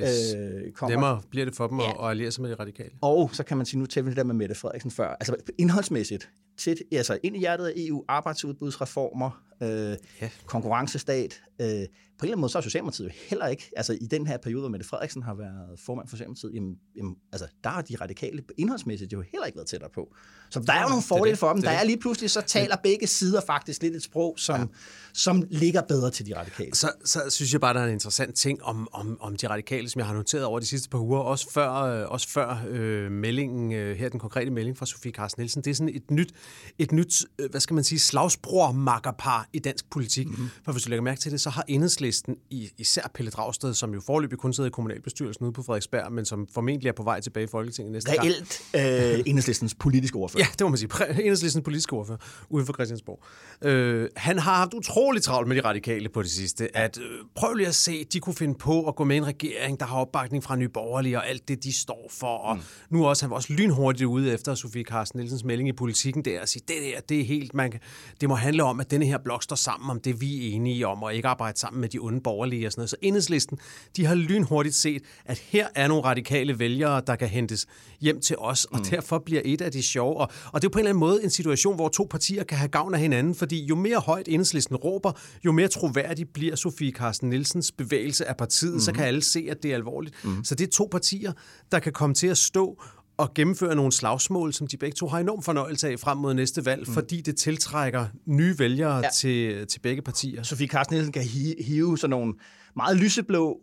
Yes. Øh, kommer Nemmere bliver det for dem Ja. at, alliere sig med de radikale. og så kan man sige, nu vi det der med Mette Frederiksen før, altså indholdsmæssigt, tæt, altså ind i hjertet af EU, arbejdsudbudsreformer, øh, ja. konkurrencestat. Øh, på en eller anden måde, så er Socialdemokratiet jo heller ikke, altså i den her periode, hvor Mette Frederiksen har været formand for Socialdemokratiet, jamen, jamen, altså der har de radikale indholdsmæssigt jo heller ikke været tættere på. Så der er jo nogle fordele for dem. Er Der er lige pludselig, så taler begge sider faktisk lidt et sprog, som, ja. som ligger bedre til de radikale. Så, så synes jeg bare, der er en interessant ting om, om, om de radikale, som jeg har noteret over de sidste par uger, også før, øh, også før øh, meldingen, øh, her den konkrete melding fra Sofie Carsten Nielsen. Det er sådan et nyt, et nyt øh, hvad skal man sige, slagsbror-makkerpar i dansk politik. Mm-hmm. For hvis du lægger mærke til det, så har enhedslisten, i, især Pelle Dragsted, som jo forløbig kun sidder i kommunalbestyrelsen ude på Frederiksberg, men som formentlig er på vej tilbage i Folketinget næste gang. Reelt øh, enhedslistens politiske ordfører. Ja, det må man sige. Enhedslistens politiske ordfører uden for Christiansborg. Øh, han har haft utroligt travlt med de radikale på det sidste. At, øh, prøv lige at se, de kunne finde på at gå med en regering, der har opbakning fra Nye Borgerlige og alt det, de står for. Og mm. nu også, han var også lynhurtigt ude efter Sofie Carsten Nielsens melding i politikken der og sige, det der, det er helt, man, det må handle om, at denne her blok står sammen om det, vi er enige om, og ikke arbejde sammen med de onde borgerlige og sådan noget. Så enhedslisten, de har lynhurtigt set, at her er nogle radikale vælgere, der kan hentes hjem til os, og mm. derfor bliver et af de sjove. Og, og det er på en eller anden måde en situation, hvor to partier kan have gavn af hinanden, fordi jo mere højt enhedslisten råber, jo mere troværdig bliver Sofie Carsten Nielsens bevægelse af partiet, mm. så kan alle se, at det er alvorligt. Mm. Så det er to partier, der kan komme til at stå og gennemføre nogle slagsmål, som de begge to har enorm fornøjelse af frem mod næste valg, mm. fordi det tiltrækker nye vælgere ja. til, til begge partier. Sofie Carsten Nielsen kan hi- hive sådan nogle meget lyseblå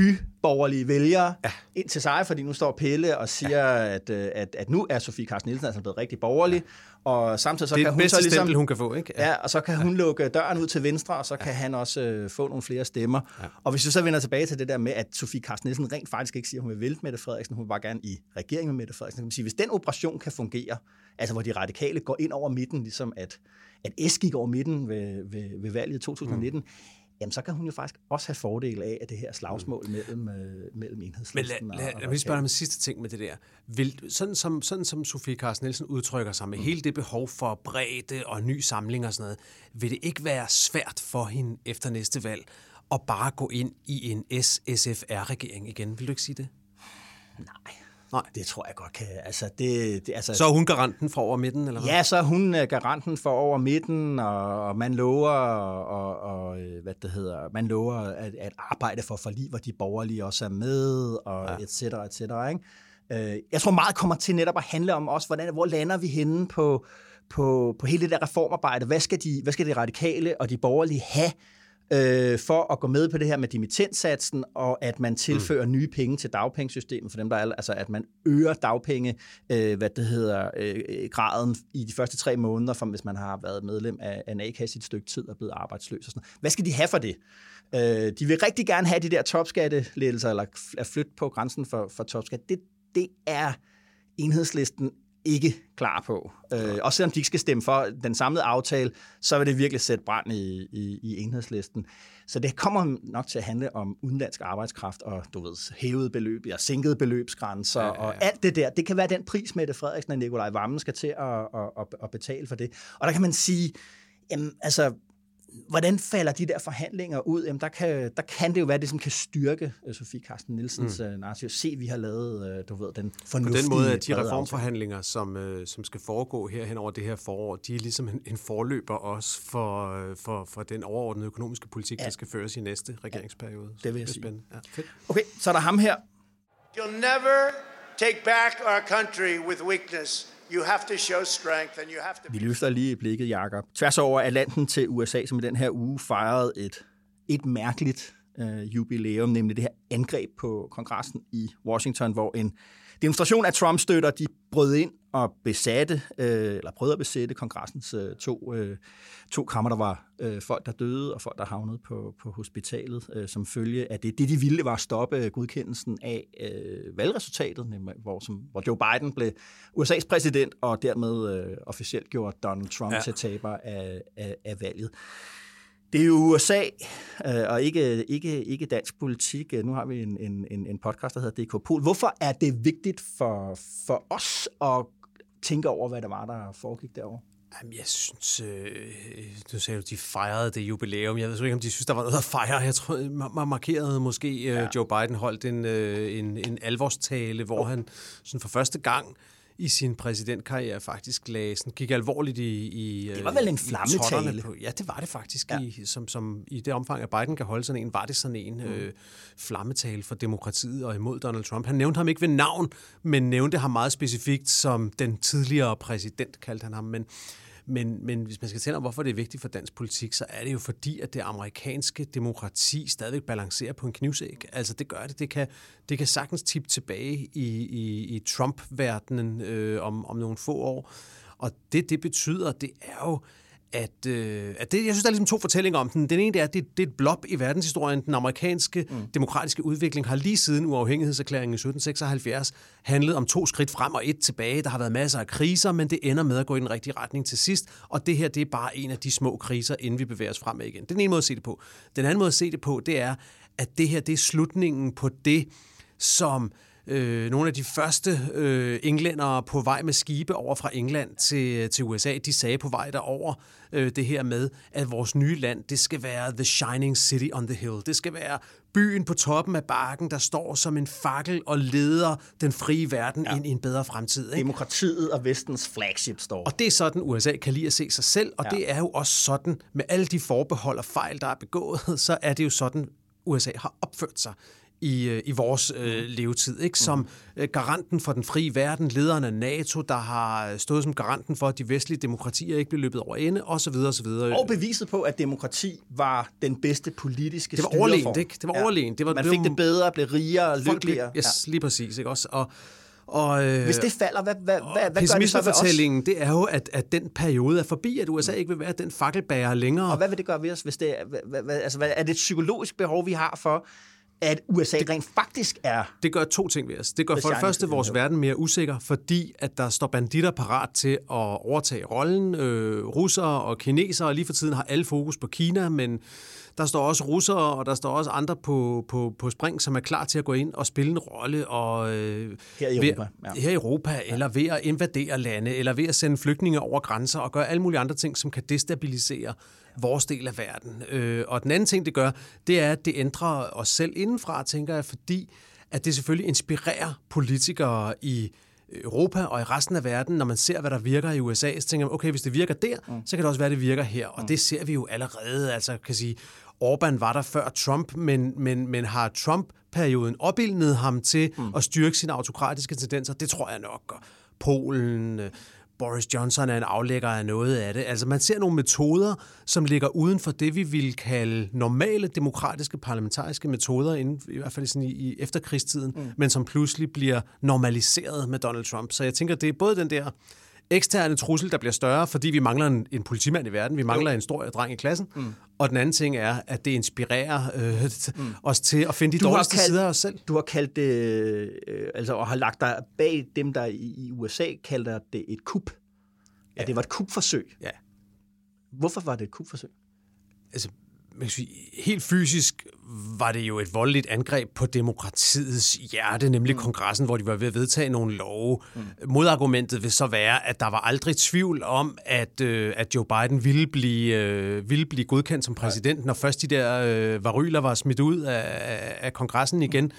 byborgerlige vælgere ja. ind til sig, fordi nu står Pelle og siger, ja. at, øh, at, at nu er Sofie Carsten Nielsen altså blevet rigtig borgerlig, ja. og samtidig så det er kan hun så ligesom... stempel, hun kan få, ikke? Ja, og så kan hun lukke døren ud til venstre, og så kan han også øh, få nogle flere stemmer. Ja. Og hvis vi så vender tilbage til det der med, at Sofie Carsten Nielsen rent faktisk ikke siger, at hun vil vælte Mette Frederiksen, hun vil bare gerne i regering med Mette Frederiksen. Kan man sige, hvis den operation kan fungere, altså hvor de radikale går ind over midten, ligesom at, at S gik over midten ved, ved, ved valget i 2019, mm. Jamen så kan hun jo faktisk også have fordel af, at det her slagsmål mm. mellem, øh, mellem Men enhedslisten lad, lad, og, lad mig spørge dig om en sidste ting med det der. Vil, sådan, som, sådan som Sofie Carsten Nielsen udtrykker sig med mm. hele det behov for bredde og ny samling og sådan noget, vil det ikke være svært for hende efter næste valg at bare gå ind i en S-SFR-regering igen? Vil du ikke sige det? Nej, Nej. det tror jeg godt kan. Altså, det, det, altså, Så er hun garanten for over midten, eller hvad? Ja, så er hun øh, garanten for over midten, og, og man lover, og, og øh, hvad det hedder, man lover at, at arbejde for forlig, hvor de borgerlige også er med, og ja. et cetera, et cetera, ikke? Øh, Jeg tror meget kommer til netop at handle om også, hvordan, hvor lander vi henne på, på, på hele det der reformarbejde. Hvad skal, de, hvad skal de radikale og de borgerlige have øh, for at gå med på det her med dimittentsatsen, og at man tilfører mm. nye penge til dagpengesystemet for dem, der er, altså at man øger dagpenge, øh, hvad det hedder, øh, graden i de første tre måneder, for hvis man har været medlem af, af en A-kasse i et stykke tid og blevet arbejdsløs. Og sådan. noget. Hvad skal de have for det? Øh, de vil rigtig gerne have de der topskattelettelser, eller at flytte på grænsen for, for topskat. Det, det er enhedslisten ikke klar på. Øh, også selvom de ikke skal stemme for den samlede aftale, så vil det virkelig sætte brand i, i, i enhedslisten. Så det kommer nok til at handle om udenlandsk arbejdskraft og du ved, hævede beløb, ja, sænkede beløbsgrænser ja, ja, ja. og alt det der. Det kan være den pris, Mette Frederiksen og Nikolaj Vammen skal til at, at, at, at betale for det. Og der kan man sige, jamen, altså, hvordan falder de der forhandlinger ud? Jamen, der, kan, der kan det jo være, det som kan styrke uh, Sofie Carsten Nielsens mm. uh, narrativ. Se, vi har lavet, uh, du ved, den På fornuftige... den måde, at de reformforhandlinger, som, øh, som skal foregå her hen over det her forår, de er ligesom en, en forløber også for, øh, for, for den overordnede økonomiske politik, ja. der skal føres i næste regeringsperiode. det vil jeg er sige. spændende. Ja, fedt. Okay, så er der ham her. You'll never take back our country with weakness. You have to show strength, and you have to. Vi løfter lige blikket, Jakob. Tværs over Atlanten til USA, som i den her uge fejrede et, et mærkeligt øh, jubilæum, nemlig det her angreb på kongressen i Washington, hvor en demonstration af Trump-støtter, de brød ind og besatte, øh, eller prøvede at besætte kongressens øh, to, øh, to kammer. Der var øh, folk, der døde, og folk, der havnede på, på hospitalet, øh, som følge af det. Det, de ville, var at stoppe godkendelsen af øh, valgresultatet, nemlig, hvor, som, hvor Joe Biden blev USA's præsident, og dermed øh, officielt gjorde Donald Trump ja. Til taber af, af, af valget. Det er jo USA, øh, og ikke, ikke, ikke dansk politik. Nu har vi en, en, en en podcast, der hedder DK Pol. Hvorfor er det vigtigt for, for os at tænke over, hvad der var, der foregik derovre? Jamen, jeg synes, øh, du sagde jo, de fejrede det jubilæum. Jeg ved ikke, om de synes, der var noget at fejre. Jeg tror, man markerede måske, øh, ja. Joe Biden holdt en, øh, en, en alvorstale, hvor oh. han sådan for første gang i sin præsidentkarriere faktisk lagde, sådan, gik alvorligt i, i Det var vel en flammetale? På, ja, det var det faktisk. Ja. I, som, som, I det omfang, at Biden kan holde sådan en, var det sådan en mm. øh, flammetale for demokratiet og imod Donald Trump. Han nævnte ham ikke ved navn, men nævnte ham meget specifikt som den tidligere præsident, kaldte han ham. Men, men, men hvis man skal tale om, hvorfor det er vigtigt for dansk politik, så er det jo fordi, at det amerikanske demokrati stadigvæk balancerer på en knivsæg. Altså det gør det. Det kan, det kan sagtens tippe tilbage i, i, i Trump-verdenen øh, om, om nogle få år. Og det, det betyder, det er jo, at, øh, at det, jeg synes, der er ligesom to fortællinger om den. Den ene det er, at det, det er et blop i verdenshistorien. Den amerikanske mm. demokratiske udvikling har lige siden uafhængighedserklæringen i 1776 handlet om to skridt frem og et tilbage. Der har været masser af kriser, men det ender med at gå i den rigtige retning til sidst. Og det her, det er bare en af de små kriser, inden vi bevæger os fremad igen. Den ene måde at se det på. Den anden måde at se det på, det er, at det her, det er slutningen på det, som øh, nogle af de første øh, englændere på vej med skibe over fra England til, til USA, de sagde på vej derover øh, det her med, at vores nye land, det skal være the shining city on the hill. Det skal være byen på toppen af bakken, der står som en fakkel og leder den frie verden ja. ind i en bedre fremtid. Ikke? Demokratiet og vestens flagship står. Og det er sådan, USA kan lide at se sig selv, og ja. det er jo også sådan, med alle de forbehold og fejl, der er begået, så er det jo sådan, USA har opført sig i, øh, i vores øh, levetid, ikke? som øh, garanten for den frie verden, lederen af NATO, der har stået som garanten for, at de vestlige demokratier ikke blev løbet over ende, osv. osv. Og beviset på, at demokrati var den bedste politiske Det var overlegent, ikke? Det var ja. overlegent. Det var, Man fik det bedre, blev rigere og lykkeligere. Yes, ja. lige præcis. Ikke? Også, og, og, øh, Hvis det falder, hvad, hvad, hvad, hvad gør det så ved os? det er jo, at, at den periode er forbi, at USA ikke vil være den fakkelbærer længere. Og hvad vil det gøre ved os? Hvis det, hvad, hvad, altså, hvad, er det et psykologisk behov, vi har for, at USA det, rent faktisk er... Det gør to ting ved os. Det gør for det første vores verden mere usikker, fordi at der står banditter parat til at overtage rollen. Øh, russere og kinesere lige for tiden har alle fokus på Kina, men der står også russere, og der står også andre på, på, på spring, som er klar til at gå ind og spille en rolle. Og, øh, her i Europa. Ved, ja. Her i Europa, ja. eller ved at invadere lande, eller ved at sende flygtninge over grænser, og gøre alle mulige andre ting, som kan destabilisere vores del af verden. Øh, og den anden ting, det gør, det er, at det ændrer os selv indenfra, tænker jeg, fordi at det selvfølgelig inspirerer politikere i Europa og i resten af verden, når man ser, hvad der virker i USA, så tænker man, okay, hvis det virker der, mm. så kan det også være, det virker her. Og mm. det ser vi jo allerede. Altså, kan sige, Orbán var der før Trump, men, men, men har Trump-perioden opildnet ham til mm. at styrke sine autokratiske tendenser? Det tror jeg nok. Polen, øh, Boris Johnson er en aflægger af noget af det. Altså man ser nogle metoder, som ligger uden for det, vi vil kalde normale demokratiske parlamentariske metoder, inden, i hvert fald sådan i, i efterkrigstiden, mm. men som pludselig bliver normaliseret med Donald Trump. Så jeg tænker, det er både den der eksterne trussel, der bliver større, fordi vi mangler en, en politimand i verden, vi mangler jo. en stor dreng i klassen, mm. Og den anden ting er, at det inspirerer øh, mm. os til at finde de du dårligste kaldt, sider af os selv. Du har kaldt det, øh, altså, og har lagt dig bag dem, der i, USA kalder det et kup. Ja. At det var et kupforsøg. Ja. Hvorfor var det et kupforsøg? Altså, man kan sige, helt fysisk var det jo et voldeligt angreb på demokratiets hjerte, nemlig mm. kongressen, hvor de var ved at vedtage nogle love. Mm. Modargumentet vil så være, at der var aldrig tvivl om, at, øh, at Joe Biden ville blive, øh, ville blive godkendt som præsident, Nej. når først de der øh, varyler var smidt ud af, af kongressen igen. Mm.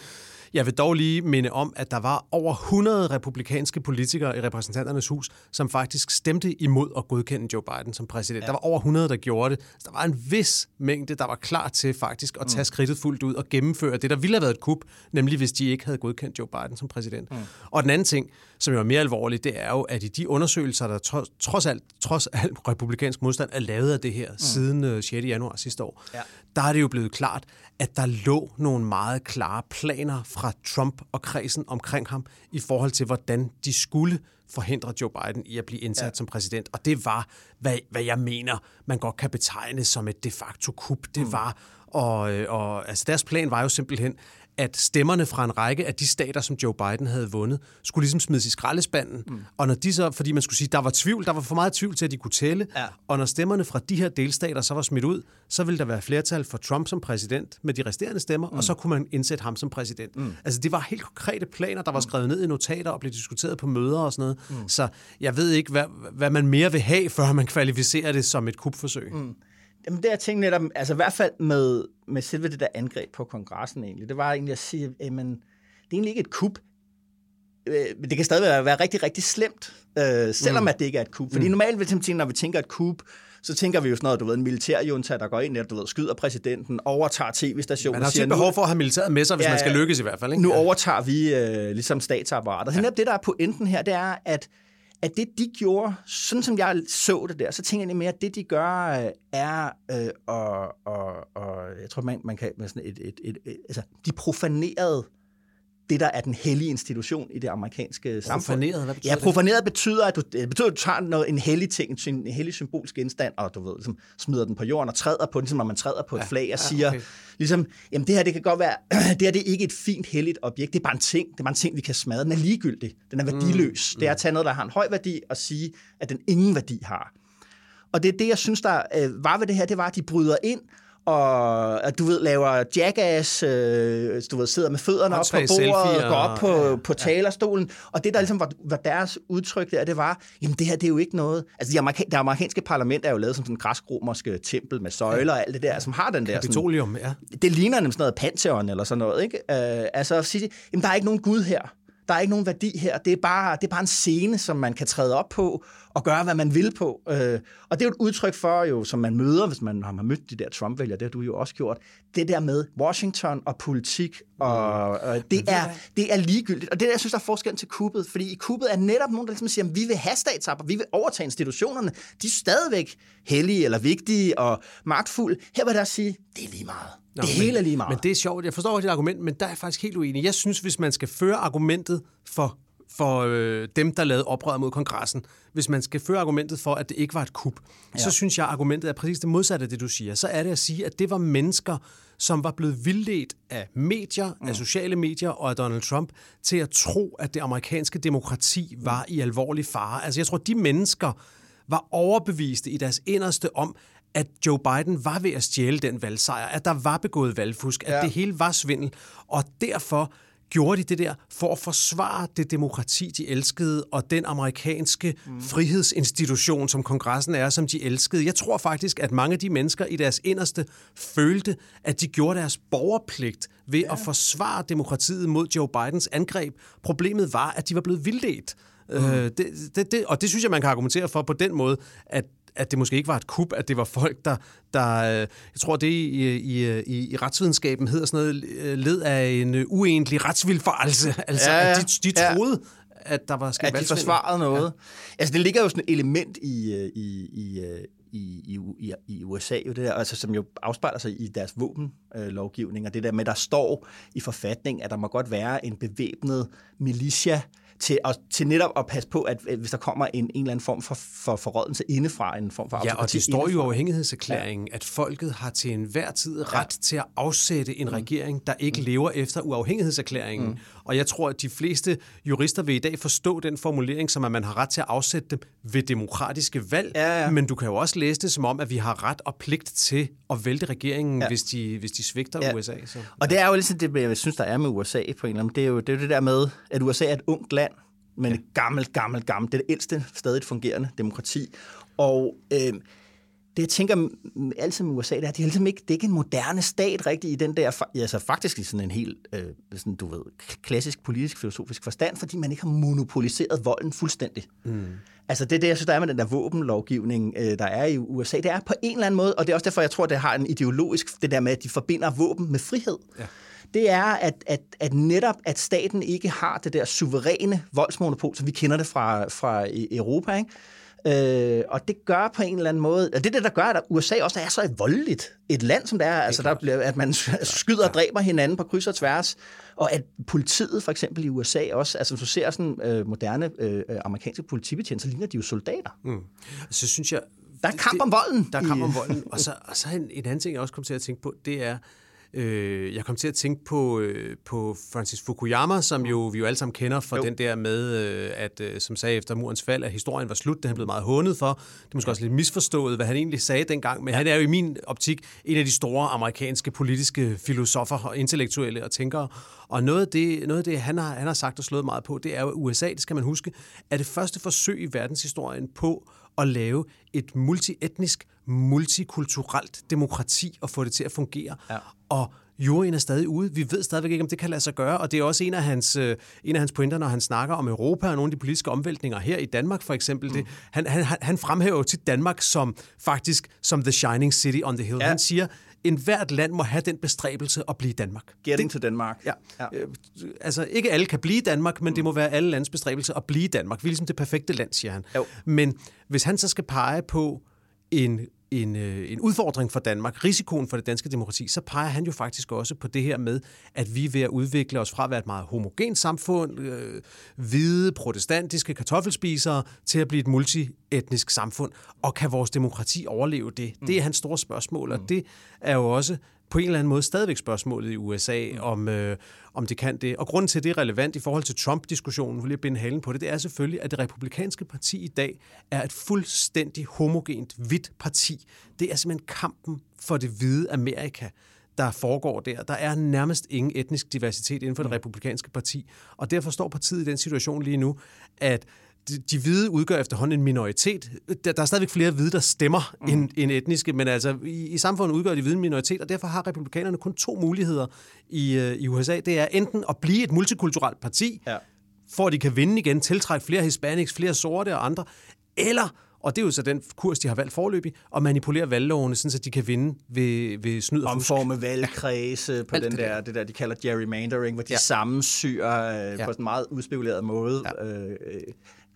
Jeg vil dog lige minde om, at der var over 100 republikanske politikere i repræsentanternes hus, som faktisk stemte imod at godkende Joe Biden som præsident. Ja. Der var over 100, der gjorde det. Så der var en vis mængde, der var klar til faktisk at tage mm. skridtet fuldt ud og gennemføre det, der ville have været et kup, nemlig hvis de ikke havde godkendt Joe Biden som præsident. Mm. Og den anden ting, som jo er mere alvorligt, det er jo, at i de undersøgelser, der trods alt, trods alt republikansk modstand er lavet af det her mm. siden 6. Øh, januar sidste år, ja. der er det jo blevet klart, at der lå nogle meget klare planer fra Trump og kredsen omkring ham i forhold til, hvordan de skulle forhindre Joe Biden i at blive indsat ja. som præsident. Og det var, hvad, hvad jeg mener, man godt kan betegne som et de facto kup. Det mm. var, og, og altså deres plan var jo simpelthen, at stemmerne fra en række af de stater, som Joe Biden havde vundet, skulle ligesom smides i skraldespanden. Mm. Og når de så, fordi man skulle sige, der var tvivl, der var for meget tvivl til, at de kunne tælle, ja. og når stemmerne fra de her delstater så var smidt ud, så ville der være flertal for Trump som præsident med de resterende stemmer, mm. og så kunne man indsætte ham som præsident. Mm. Altså det var helt konkrete planer, der var mm. skrevet ned i notater og blev diskuteret på møder og sådan noget. Mm. Så jeg ved ikke, hvad, hvad man mere vil have, før man kvalificerer det som et kupforsøg. Mm. Jamen det jeg tænkte netop, altså i hvert fald med, med selve det der angreb på kongressen egentlig, det var egentlig at sige, at det er egentlig ikke et kup, øh, men det kan stadig være, være rigtig, rigtig slemt, øh, selvom mm. at det ikke er et kup. Fordi mm. normalt, når vi tænker et kup, så tænker vi jo sådan noget, du ved, en militærjunta, der går ind der, du ved, skyder præsidenten, overtager tv-stationen. Man har tit behov for at have militæret med sig, hvis ja, man skal lykkes i hvert fald. Ikke? Nu overtager vi øh, ligesom statsapparatet. Ja. Det, der er pointen her, det er, at at det, de gjorde, sådan som jeg så det der, så tænker jeg mere, at det, de gør, øh, er, øh, og, og, og jeg tror, man, man kan med sådan et, et, et, et, altså, de profanerede det, der er den hellige institution i det amerikanske samfund. Profaneret, hvad betyder Ja, profaneret betyder, at du, det betyder, at du tager noget, en hellig ting, en hellig symbolsk genstand, og du ved, ligesom, smider den på jorden og træder på den, ligesom når man træder på et ja, flag, og ja, siger, okay. ligesom, jamen det her, det kan godt være, det her det er ikke et fint, helligt objekt, det er bare en ting, det er bare en ting, vi kan smadre. Den er ligegyldig, den er værdiløs. Mm, det er at tage noget, der har en høj værdi, og sige, at den ingen værdi har. Og det er det, jeg synes, der øh, var ved det her, det var, at de bryder ind, og at du ved, laver jackass, øh, du ved, sidder med fødderne op på bordet, og går op på, ja, på talerstolen. Og det, der ligesom var, var deres udtryk der, det var, jamen det her, det er jo ikke noget... Altså, det amerika- det amerikanske parlament er jo lavet som sådan en græsk-romerske tempel med søjler og alt det der, som har den der... Sådan, Kapitolium, ja. det ligner nemlig sådan noget Pantheon eller sådan noget, ikke? Øh, altså at sige, jamen der er ikke nogen Gud her. Der er ikke nogen værdi her. Det er, bare, det er bare en scene, som man kan træde op på og gøre, hvad man vil på. Øh, og det er jo et udtryk for, jo, som man møder, hvis man har mødt de der Trump-vælgere, det har du jo også gjort, det der med Washington og politik, og, og det, er, det er ligegyldigt. Og det er, jeg synes, der er forskellen til kuppet, fordi i kuppet er netop nogen, der ligesom siger, at vi vil have statsapper, vi vil overtage institutionerne. De er stadigvæk hellige eller vigtige og magtfulde. Her vil der sige, det er lige meget. Nå, det men- hele er lige meget. Men det er sjovt. Jeg forstår dit argument, men der er jeg faktisk helt uenig. Jeg synes, hvis man skal føre argumentet for, for øh, dem, der lavede oprør mod kongressen, hvis man skal føre argumentet for, at det ikke var et kup, ja. så synes jeg, at argumentet er præcis det modsatte af det, du siger. Så er det at sige, at det var mennesker, som var blevet vildledt af medier, mm. af sociale medier og af Donald Trump, til at tro, at det amerikanske demokrati var i alvorlig fare. Altså jeg tror, de mennesker var overbeviste i deres inderste om, at Joe Biden var ved at stjæle den valgsejr, at der var begået valgfusk, at Ja. det hele var svindel, og derfor gjorde de det der for at forsvare det demokrati, de elskede, og den amerikanske mm. frihedsinstitution, som kongressen er, som de elskede. Jeg tror faktisk, at mange af de mennesker i deres inderste følte, at de gjorde deres borgerpligt ved ja. at forsvare demokratiet mod Joe Bidens angreb. Problemet var, at de var blevet vildledt. Mm. Øh, det, det, det, og det synes jeg, man kan argumentere for på den måde, at at det måske ikke var et kup, at det var folk, der, der øh, jeg tror det i, i, i, i retsvidenskaben hedder sådan noget, øh, led af en øh, uenlig retsvilfarelse. Altså, Ja, ja, ja. at de, de Ja. troede, at der var sket at de forsvarede noget. Ja. Altså, det ligger jo sådan et element i, øh, i, i, øh, i, i, i, USA, jo det der, altså, som jo afspejler sig i deres våbenlovgivning, og det der med, der står i forfatning, at der må godt være en bevæbnet militia til, at, til netop at passe på, at at hvis der kommer en, en eller anden form for, for forrådelse indefra, en form for Ja, og det står jo i indefra. uafhængighedserklæringen, ja. at folket har til enhver tid ret ja. til at afsætte en regering, der ikke mm. lever efter uafhængighedserklæringen. Mm. Og jeg tror, at de fleste jurister vil i dag forstå den formulering, som at man har ret til at afsætte dem ved demokratiske valg. Ja, ja. Men du kan jo også læse det som om, at vi har ret og pligt til at vælte regeringen, ja. Ja. hvis, de, hvis de svigter Ja. USA. Så. Og det er jo ligesom det, jeg synes, der er med USA på en eller anden det er jo det, er jo det der med, at USA er et ungt land, men et gammelt, gammelt, gammelt, det er det ældste stadig fungerende demokrati. Og øh, det, jeg tænker altid med USA, det er, at det er, ligesom ikke, det er ikke en moderne stat rigtig i den der, altså faktisk i sådan en helt, øh, sådan, du ved, klassisk politisk filosofisk forstand, fordi man ikke har monopoliseret volden fuldstændig. Mm. Altså det er det, jeg synes, der er med den der våbenlovgivning, øh, der er i USA. Det er på en eller anden måde, og det er også derfor, jeg tror, det har en ideologisk, det der med, at de forbinder våben med frihed. Ja. Det er, at, at, at netop, at staten ikke har det der suveræne voldsmonopol, som vi kender det fra, fra i- Europa, ikke? Øh, og det gør på en eller anden måde, og det er det, der gør, at USA også er så voldeligt et land, som det er, altså der bliver, at man skyder og dræber hinanden på kryds og tværs, og at politiet for eksempel i USA også, altså hvis du ser sådan øh, moderne øh, amerikanske politibetjente, så ligner de jo soldater. Mm. Så synes jeg... Der er kamp om volden Der er kamp om volden. Og så, og så en, en anden ting, jeg også kom til at tænke på, det er, øh, jeg kom til at tænke på, øh, på Francis Fukuyama, som jo vi jo alle sammen kender for Jo. den der med, øh, at øh, som sagde efter murens fald, at historien var slut. Det han blevet meget hånet for. Det er måske også lidt misforstået, hvad han egentlig sagde dengang, men han er jo i min optik en af de store amerikanske politiske filosofer og intellektuelle og tænkere. Og noget af det, noget af det han, har, han har sagt og slået meget på, det er jo, at USA, det skal man huske, er det første forsøg i verdenshistorien på at lave et multietnisk, multikulturelt demokrati og få det til at fungere. Ja. Og juryen er stadig ude. Vi ved stadigvæk ikke, om det kan lade sig gøre, og det er også en af hans, øh, en af hans pointer, når han snakker om Europa og nogle af de politiske omvæltninger her i Danmark for eksempel. Mm. Det, han, han, han- fremhæver jo tit Danmark som faktisk som the shining city on the hill. Ja. Han siger, en hvert land må have den bestræbelse at blive Danmark. Getting to Denmark. Ja. ja. ja. Altså, ikke alle kan blive Danmark, men det må være alle lands bestræbelse at blive Danmark. Vi er ligesom det perfekte land, siger han. Jo. Men hvis han så skal pege på en, en, øh, en udfordring for Danmark, risikoen for det danske demokrati, så peger han jo faktisk også på det her med, at vi er ved at udvikle os fra at være et meget homogent samfund, øh, hvide, protestantiske kartoffelspisere, til at blive et multietnisk samfund. Og kan vores demokrati overleve det? Det er hans store spørgsmål, og det er jo også på en eller anden måde stadigvæk spørgsmålet i USA, mm. om, øh, om det kan det. Og grunden til, at det er relevant i forhold til Trump-diskussionen, vil jeg binde halen på det, det er selvfølgelig, at det republikanske parti i dag er et fuldstændig homogent, hvidt parti. Det er simpelthen kampen for det hvide Amerika der foregår der. Der er nærmest ingen etnisk diversitet inden for det mm. republikanske parti, og derfor står partiet i den situation lige nu, at de, de hvide udgør efterhånden en minoritet. Der, der er stadigvæk flere hvide, der stemmer mm. end, end etniske, men altså i, i samfundet udgør de hvide en minoritet, og derfor har republikanerne kun to muligheder i, uh, i USA. Det er enten at blive et multikulturelt parti, ja. for at de kan vinde igen, tiltrække flere hispanics, flere sorte og andre, eller og det er jo så den kurs, de har valgt forløbig, at manipulere valglovene, så de kan vinde ved, ved snyd og fusk. Omforme valgkredse på den det der, det der, de kalder gerrymandering, hvor de ja. sammensyrer øh, ja. på en meget udspekuleret måde. Ja. Øh, øh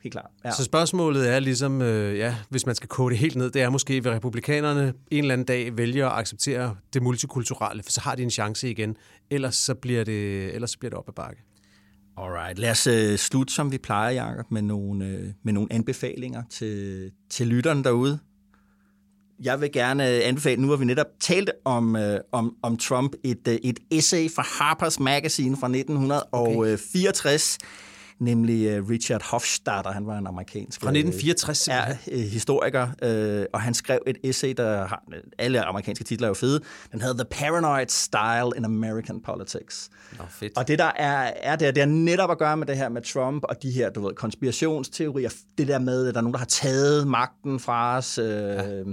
helt klart. Ja. Så spørgsmålet er ligesom, øh, ja, hvis man skal kode det helt ned, det er måske, vil republikanerne en eller anden dag vælge at acceptere det multikulturelle, for så har de en chance igen. Ellers så bliver det, ellers så bliver det op ad bakke. Alright, lad os uh, slutte, som vi plejer, Jacob, med nogle, uh, med nogle anbefalinger til, til lytterne derude. Jeg vil gerne anbefale, nu har vi netop talt om, uh, om, om Trump, et, uh, et essay fra Harper's Magazine fra 1964, okay nemlig øh, Richard Hofstadter. Han var en amerikansk... Fra 1964 er, øh, historiker, øh, og han skrev et essay, der har... Alle amerikanske titler er jo fede. Den hedder The Paranoid Style in American Politics. Nå, fedt. Og det, der er, er det, det er netop at gøre med det her med Trump og de her, du ved, konspirationsteorier. Det der med, at der er nogen, der har taget magten fra os. Øh, ja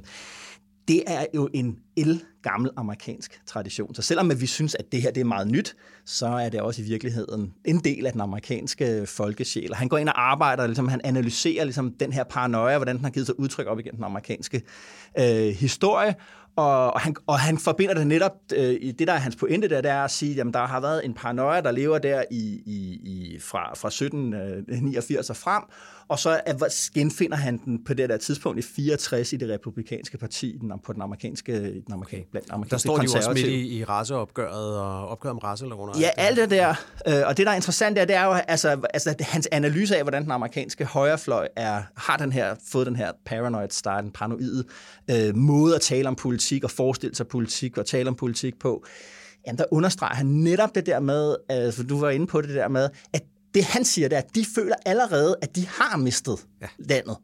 det er jo en el gammel amerikansk tradition. Så selvom vi synes, at det her det er meget nyt, så er det også i virkeligheden en del af den amerikanske folkesjæl. Han går ind og arbejder, ligesom, han analyserer ligesom, den her paranoia, hvordan den har givet sig udtryk op igennem den amerikanske øh, historie, og, og, han, og han forbinder det netop, øh, det der er hans pointe der, det er at sige, at der har været en paranoia, der lever der i, i, i, fra, fra 1789 øh, og frem, og så er, genfinder han den på det der tidspunkt i 64 i det republikanske parti, den, på den amerikanske, den amerikanske, blandt amerikanske Der står de jo også midt i, i raceopgøret og opgøret om racelover. Ja, alt det der. Øh, og det, der er interessant, er, det er jo altså, altså, hans analyse af, hvordan den amerikanske højrefløj er, har den her, fået den her paranoid start, den paranoide øh, måde at tale om politik og forestille sig politik og tale om politik på. Jamen, der understreger han netop det der med, altså, du var inde på det der med, at det han siger, det er, at de føler allerede, at de har mistet ja. landet.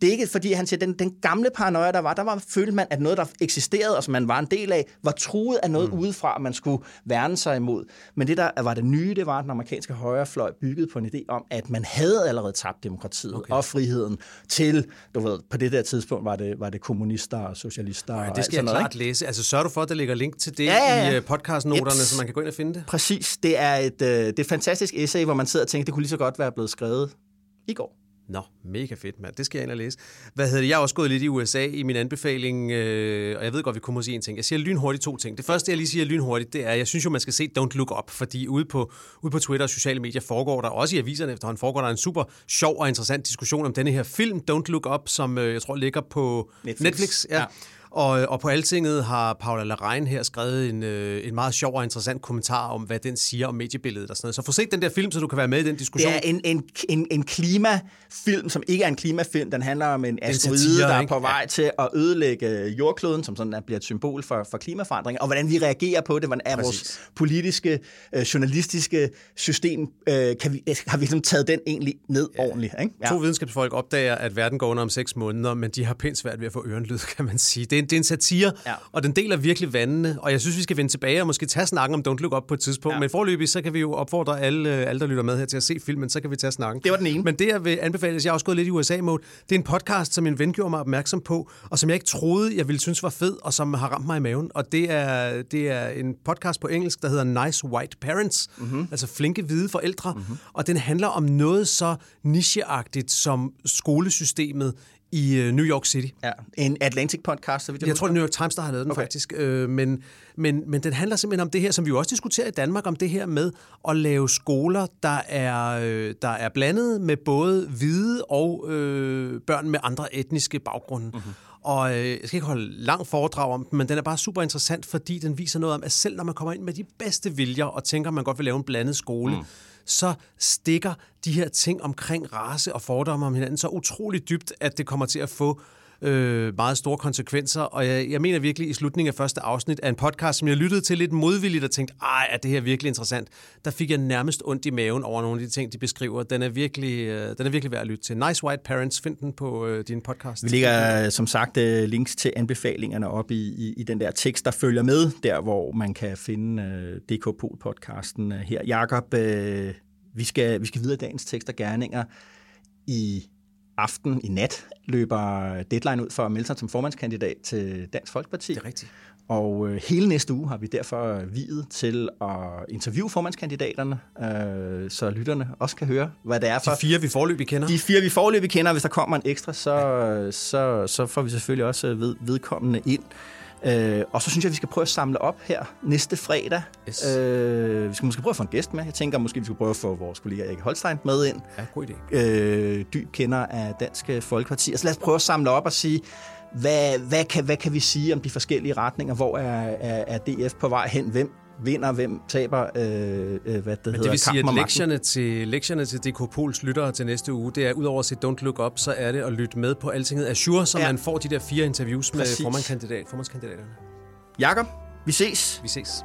Det er ikke fordi, han siger, den, den gamle paranoia, der var, der var, følte man, at noget, der eksisterede, og som man var en del af, var truet af noget mm. udefra, man skulle værne sig imod. Men det, der var det nye, det var, at den amerikanske højrefløj byggede på en idé om, at man havde allerede tabt demokratiet okay. og friheden til, du ved, på det der tidspunkt var det, var det kommunister og socialister. Ja, det skal jeg klart ikke? læse. Altså sørg du for, at der ligger link til det ja, ja, ja. i øh, podcastnoterne, yep. så man kan gå ind og finde det? Præcis. Det er et, øh, det er et fantastisk essay, hvor man sidder og tænker, det kunne lige så godt være blevet skrevet i går. Nå, mega fedt, mand. Det skal jeg ind og læse. Hvad hedder det? Jeg har også gået lidt i USA i min anbefaling, øh, og jeg ved godt, vi må sige en ting. Jeg siger lynhurtigt to ting. Det første, jeg lige siger lynhurtigt, det er, jeg synes jo, man skal se Don't Look Up, fordi ude på, ude på Twitter og sociale medier foregår der, også i aviserne efterhånden, foregår der en super sjov og interessant diskussion om denne her film, Don't Look Up, som øh, jeg tror ligger på Netflix. Netflix ja. ja og, og på Altinget har Paula Larein her skrevet en, øh, en meget sjov og interessant kommentar om, hvad den siger om mediebilledet og sådan noget. Så få set den der film, så du kan være med i den diskussion. Det er en, en, en, en klimafilm, som ikke er en klimafilm. Den handler om en asteroide, der er på vej ja. til at ødelægge jordkloden, som sådan bliver et symbol for, for klimaforandringer, og hvordan vi reagerer på det, hvordan er Præcis. vores politiske, øh, journalistiske system, øh, kan vi, har vi ligesom taget den egentlig ned ja. ordentligt. Ikke? Ja. To videnskabsfolk opdager, at verden går under om seks måneder, men de har pænt svært ved at få ørenlyd, kan man sige. Det det er en satire, ja. og den deler virkelig vandene, og jeg synes, vi skal vende tilbage og måske tage snakken om Don't Look Up på et tidspunkt. Ja. Men forløbig, så kan vi jo opfordre alle, alle, der lytter med her til at se filmen, så kan vi tage snakken. Det var den ene. Men det, jeg vil anbefale, jeg har også gået lidt i USA-mode, det er en podcast, som en ven gjorde mig opmærksom på, og som jeg ikke troede, jeg ville synes var fed, og som har ramt mig i maven. Og det er, det er en podcast på engelsk, der hedder Nice White Parents, mm-hmm. altså flinke hvide forældre, mm-hmm. og den handler om noget så nicheagtigt som skolesystemet i øh, New York City. Ja, en Atlantic-podcast, så vidt jeg Jeg tror, det New York Times, der har lavet den okay. faktisk. Øh, men, men, men den handler simpelthen om det her, som vi jo også diskuterer i Danmark, om det her med at lave skoler, der er, øh, der er blandet med både hvide og øh, børn med andre etniske baggrunde. Mm-hmm. Og øh, jeg skal ikke holde lang foredrag om den, men den er bare super interessant, fordi den viser noget om, at selv når man kommer ind med de bedste viljer og tænker, at man godt vil lave en blandet skole, mm så stikker de her ting omkring race og fordomme om hinanden så utroligt dybt, at det kommer til at få øh, meget store konsekvenser, og jeg, jeg mener virkelig i slutningen af første afsnit af en podcast, som jeg lyttede til lidt modvilligt og tænkte, ej, er det her virkelig interessant? Der fik jeg nærmest ondt i maven over nogle af de ting, de beskriver. Den er virkelig, øh, den er virkelig værd at lytte til. Nice White Parents, find den på øh, din podcast. Vi lægger øh, som sagt øh, links til anbefalingerne op i, i, i den der tekst, der følger med, der hvor man kan finde øh, DK Pol-podcasten øh, her. Jakob, øh, vi, skal, vi skal videre i dagens tekst og gerninger i aften, i nat, løber deadline ud for at melde sig som formandskandidat til Dansk Folkeparti. Det er rigtigt. Og øh, hele næste uge har vi derfor videt til at interviewe formandskandidaterne, øh, så lytterne også kan høre, hvad det er for... De fire, vi forløbig kender. De fire, vi forløbig kender. Hvis der kommer en ekstra, så, ja. så, så får vi selvfølgelig også ved, vedkommende ind. Øh, og så synes jeg, vi skal prøve at samle op her næste fredag. Yes. Øh, vi skal måske prøve at få en gæst med. Jeg tænker måske, vi skal prøve at få vores kollega Erik Holstein med ind. Ja, god idé. Øh, dyb kender af Dansk Folkeparti. Altså lad os prøve at samle op og sige, hvad, hvad, kan, hvad kan vi sige om de forskellige retninger? Hvor er, er, er DF på vej hen? Hvem vinder, hvem taber, øh, øh, hvad det Men hedder, det vil sige, at lektierne til, lektierne til DK Pols lyttere til næste uge, det er udover at se Don't Look Up, så er det at lytte med på Altinget Azure, så ja. man får de der fire interviews med formandkandidat, formandskandidaterne. Jakob, vi ses. Vi ses.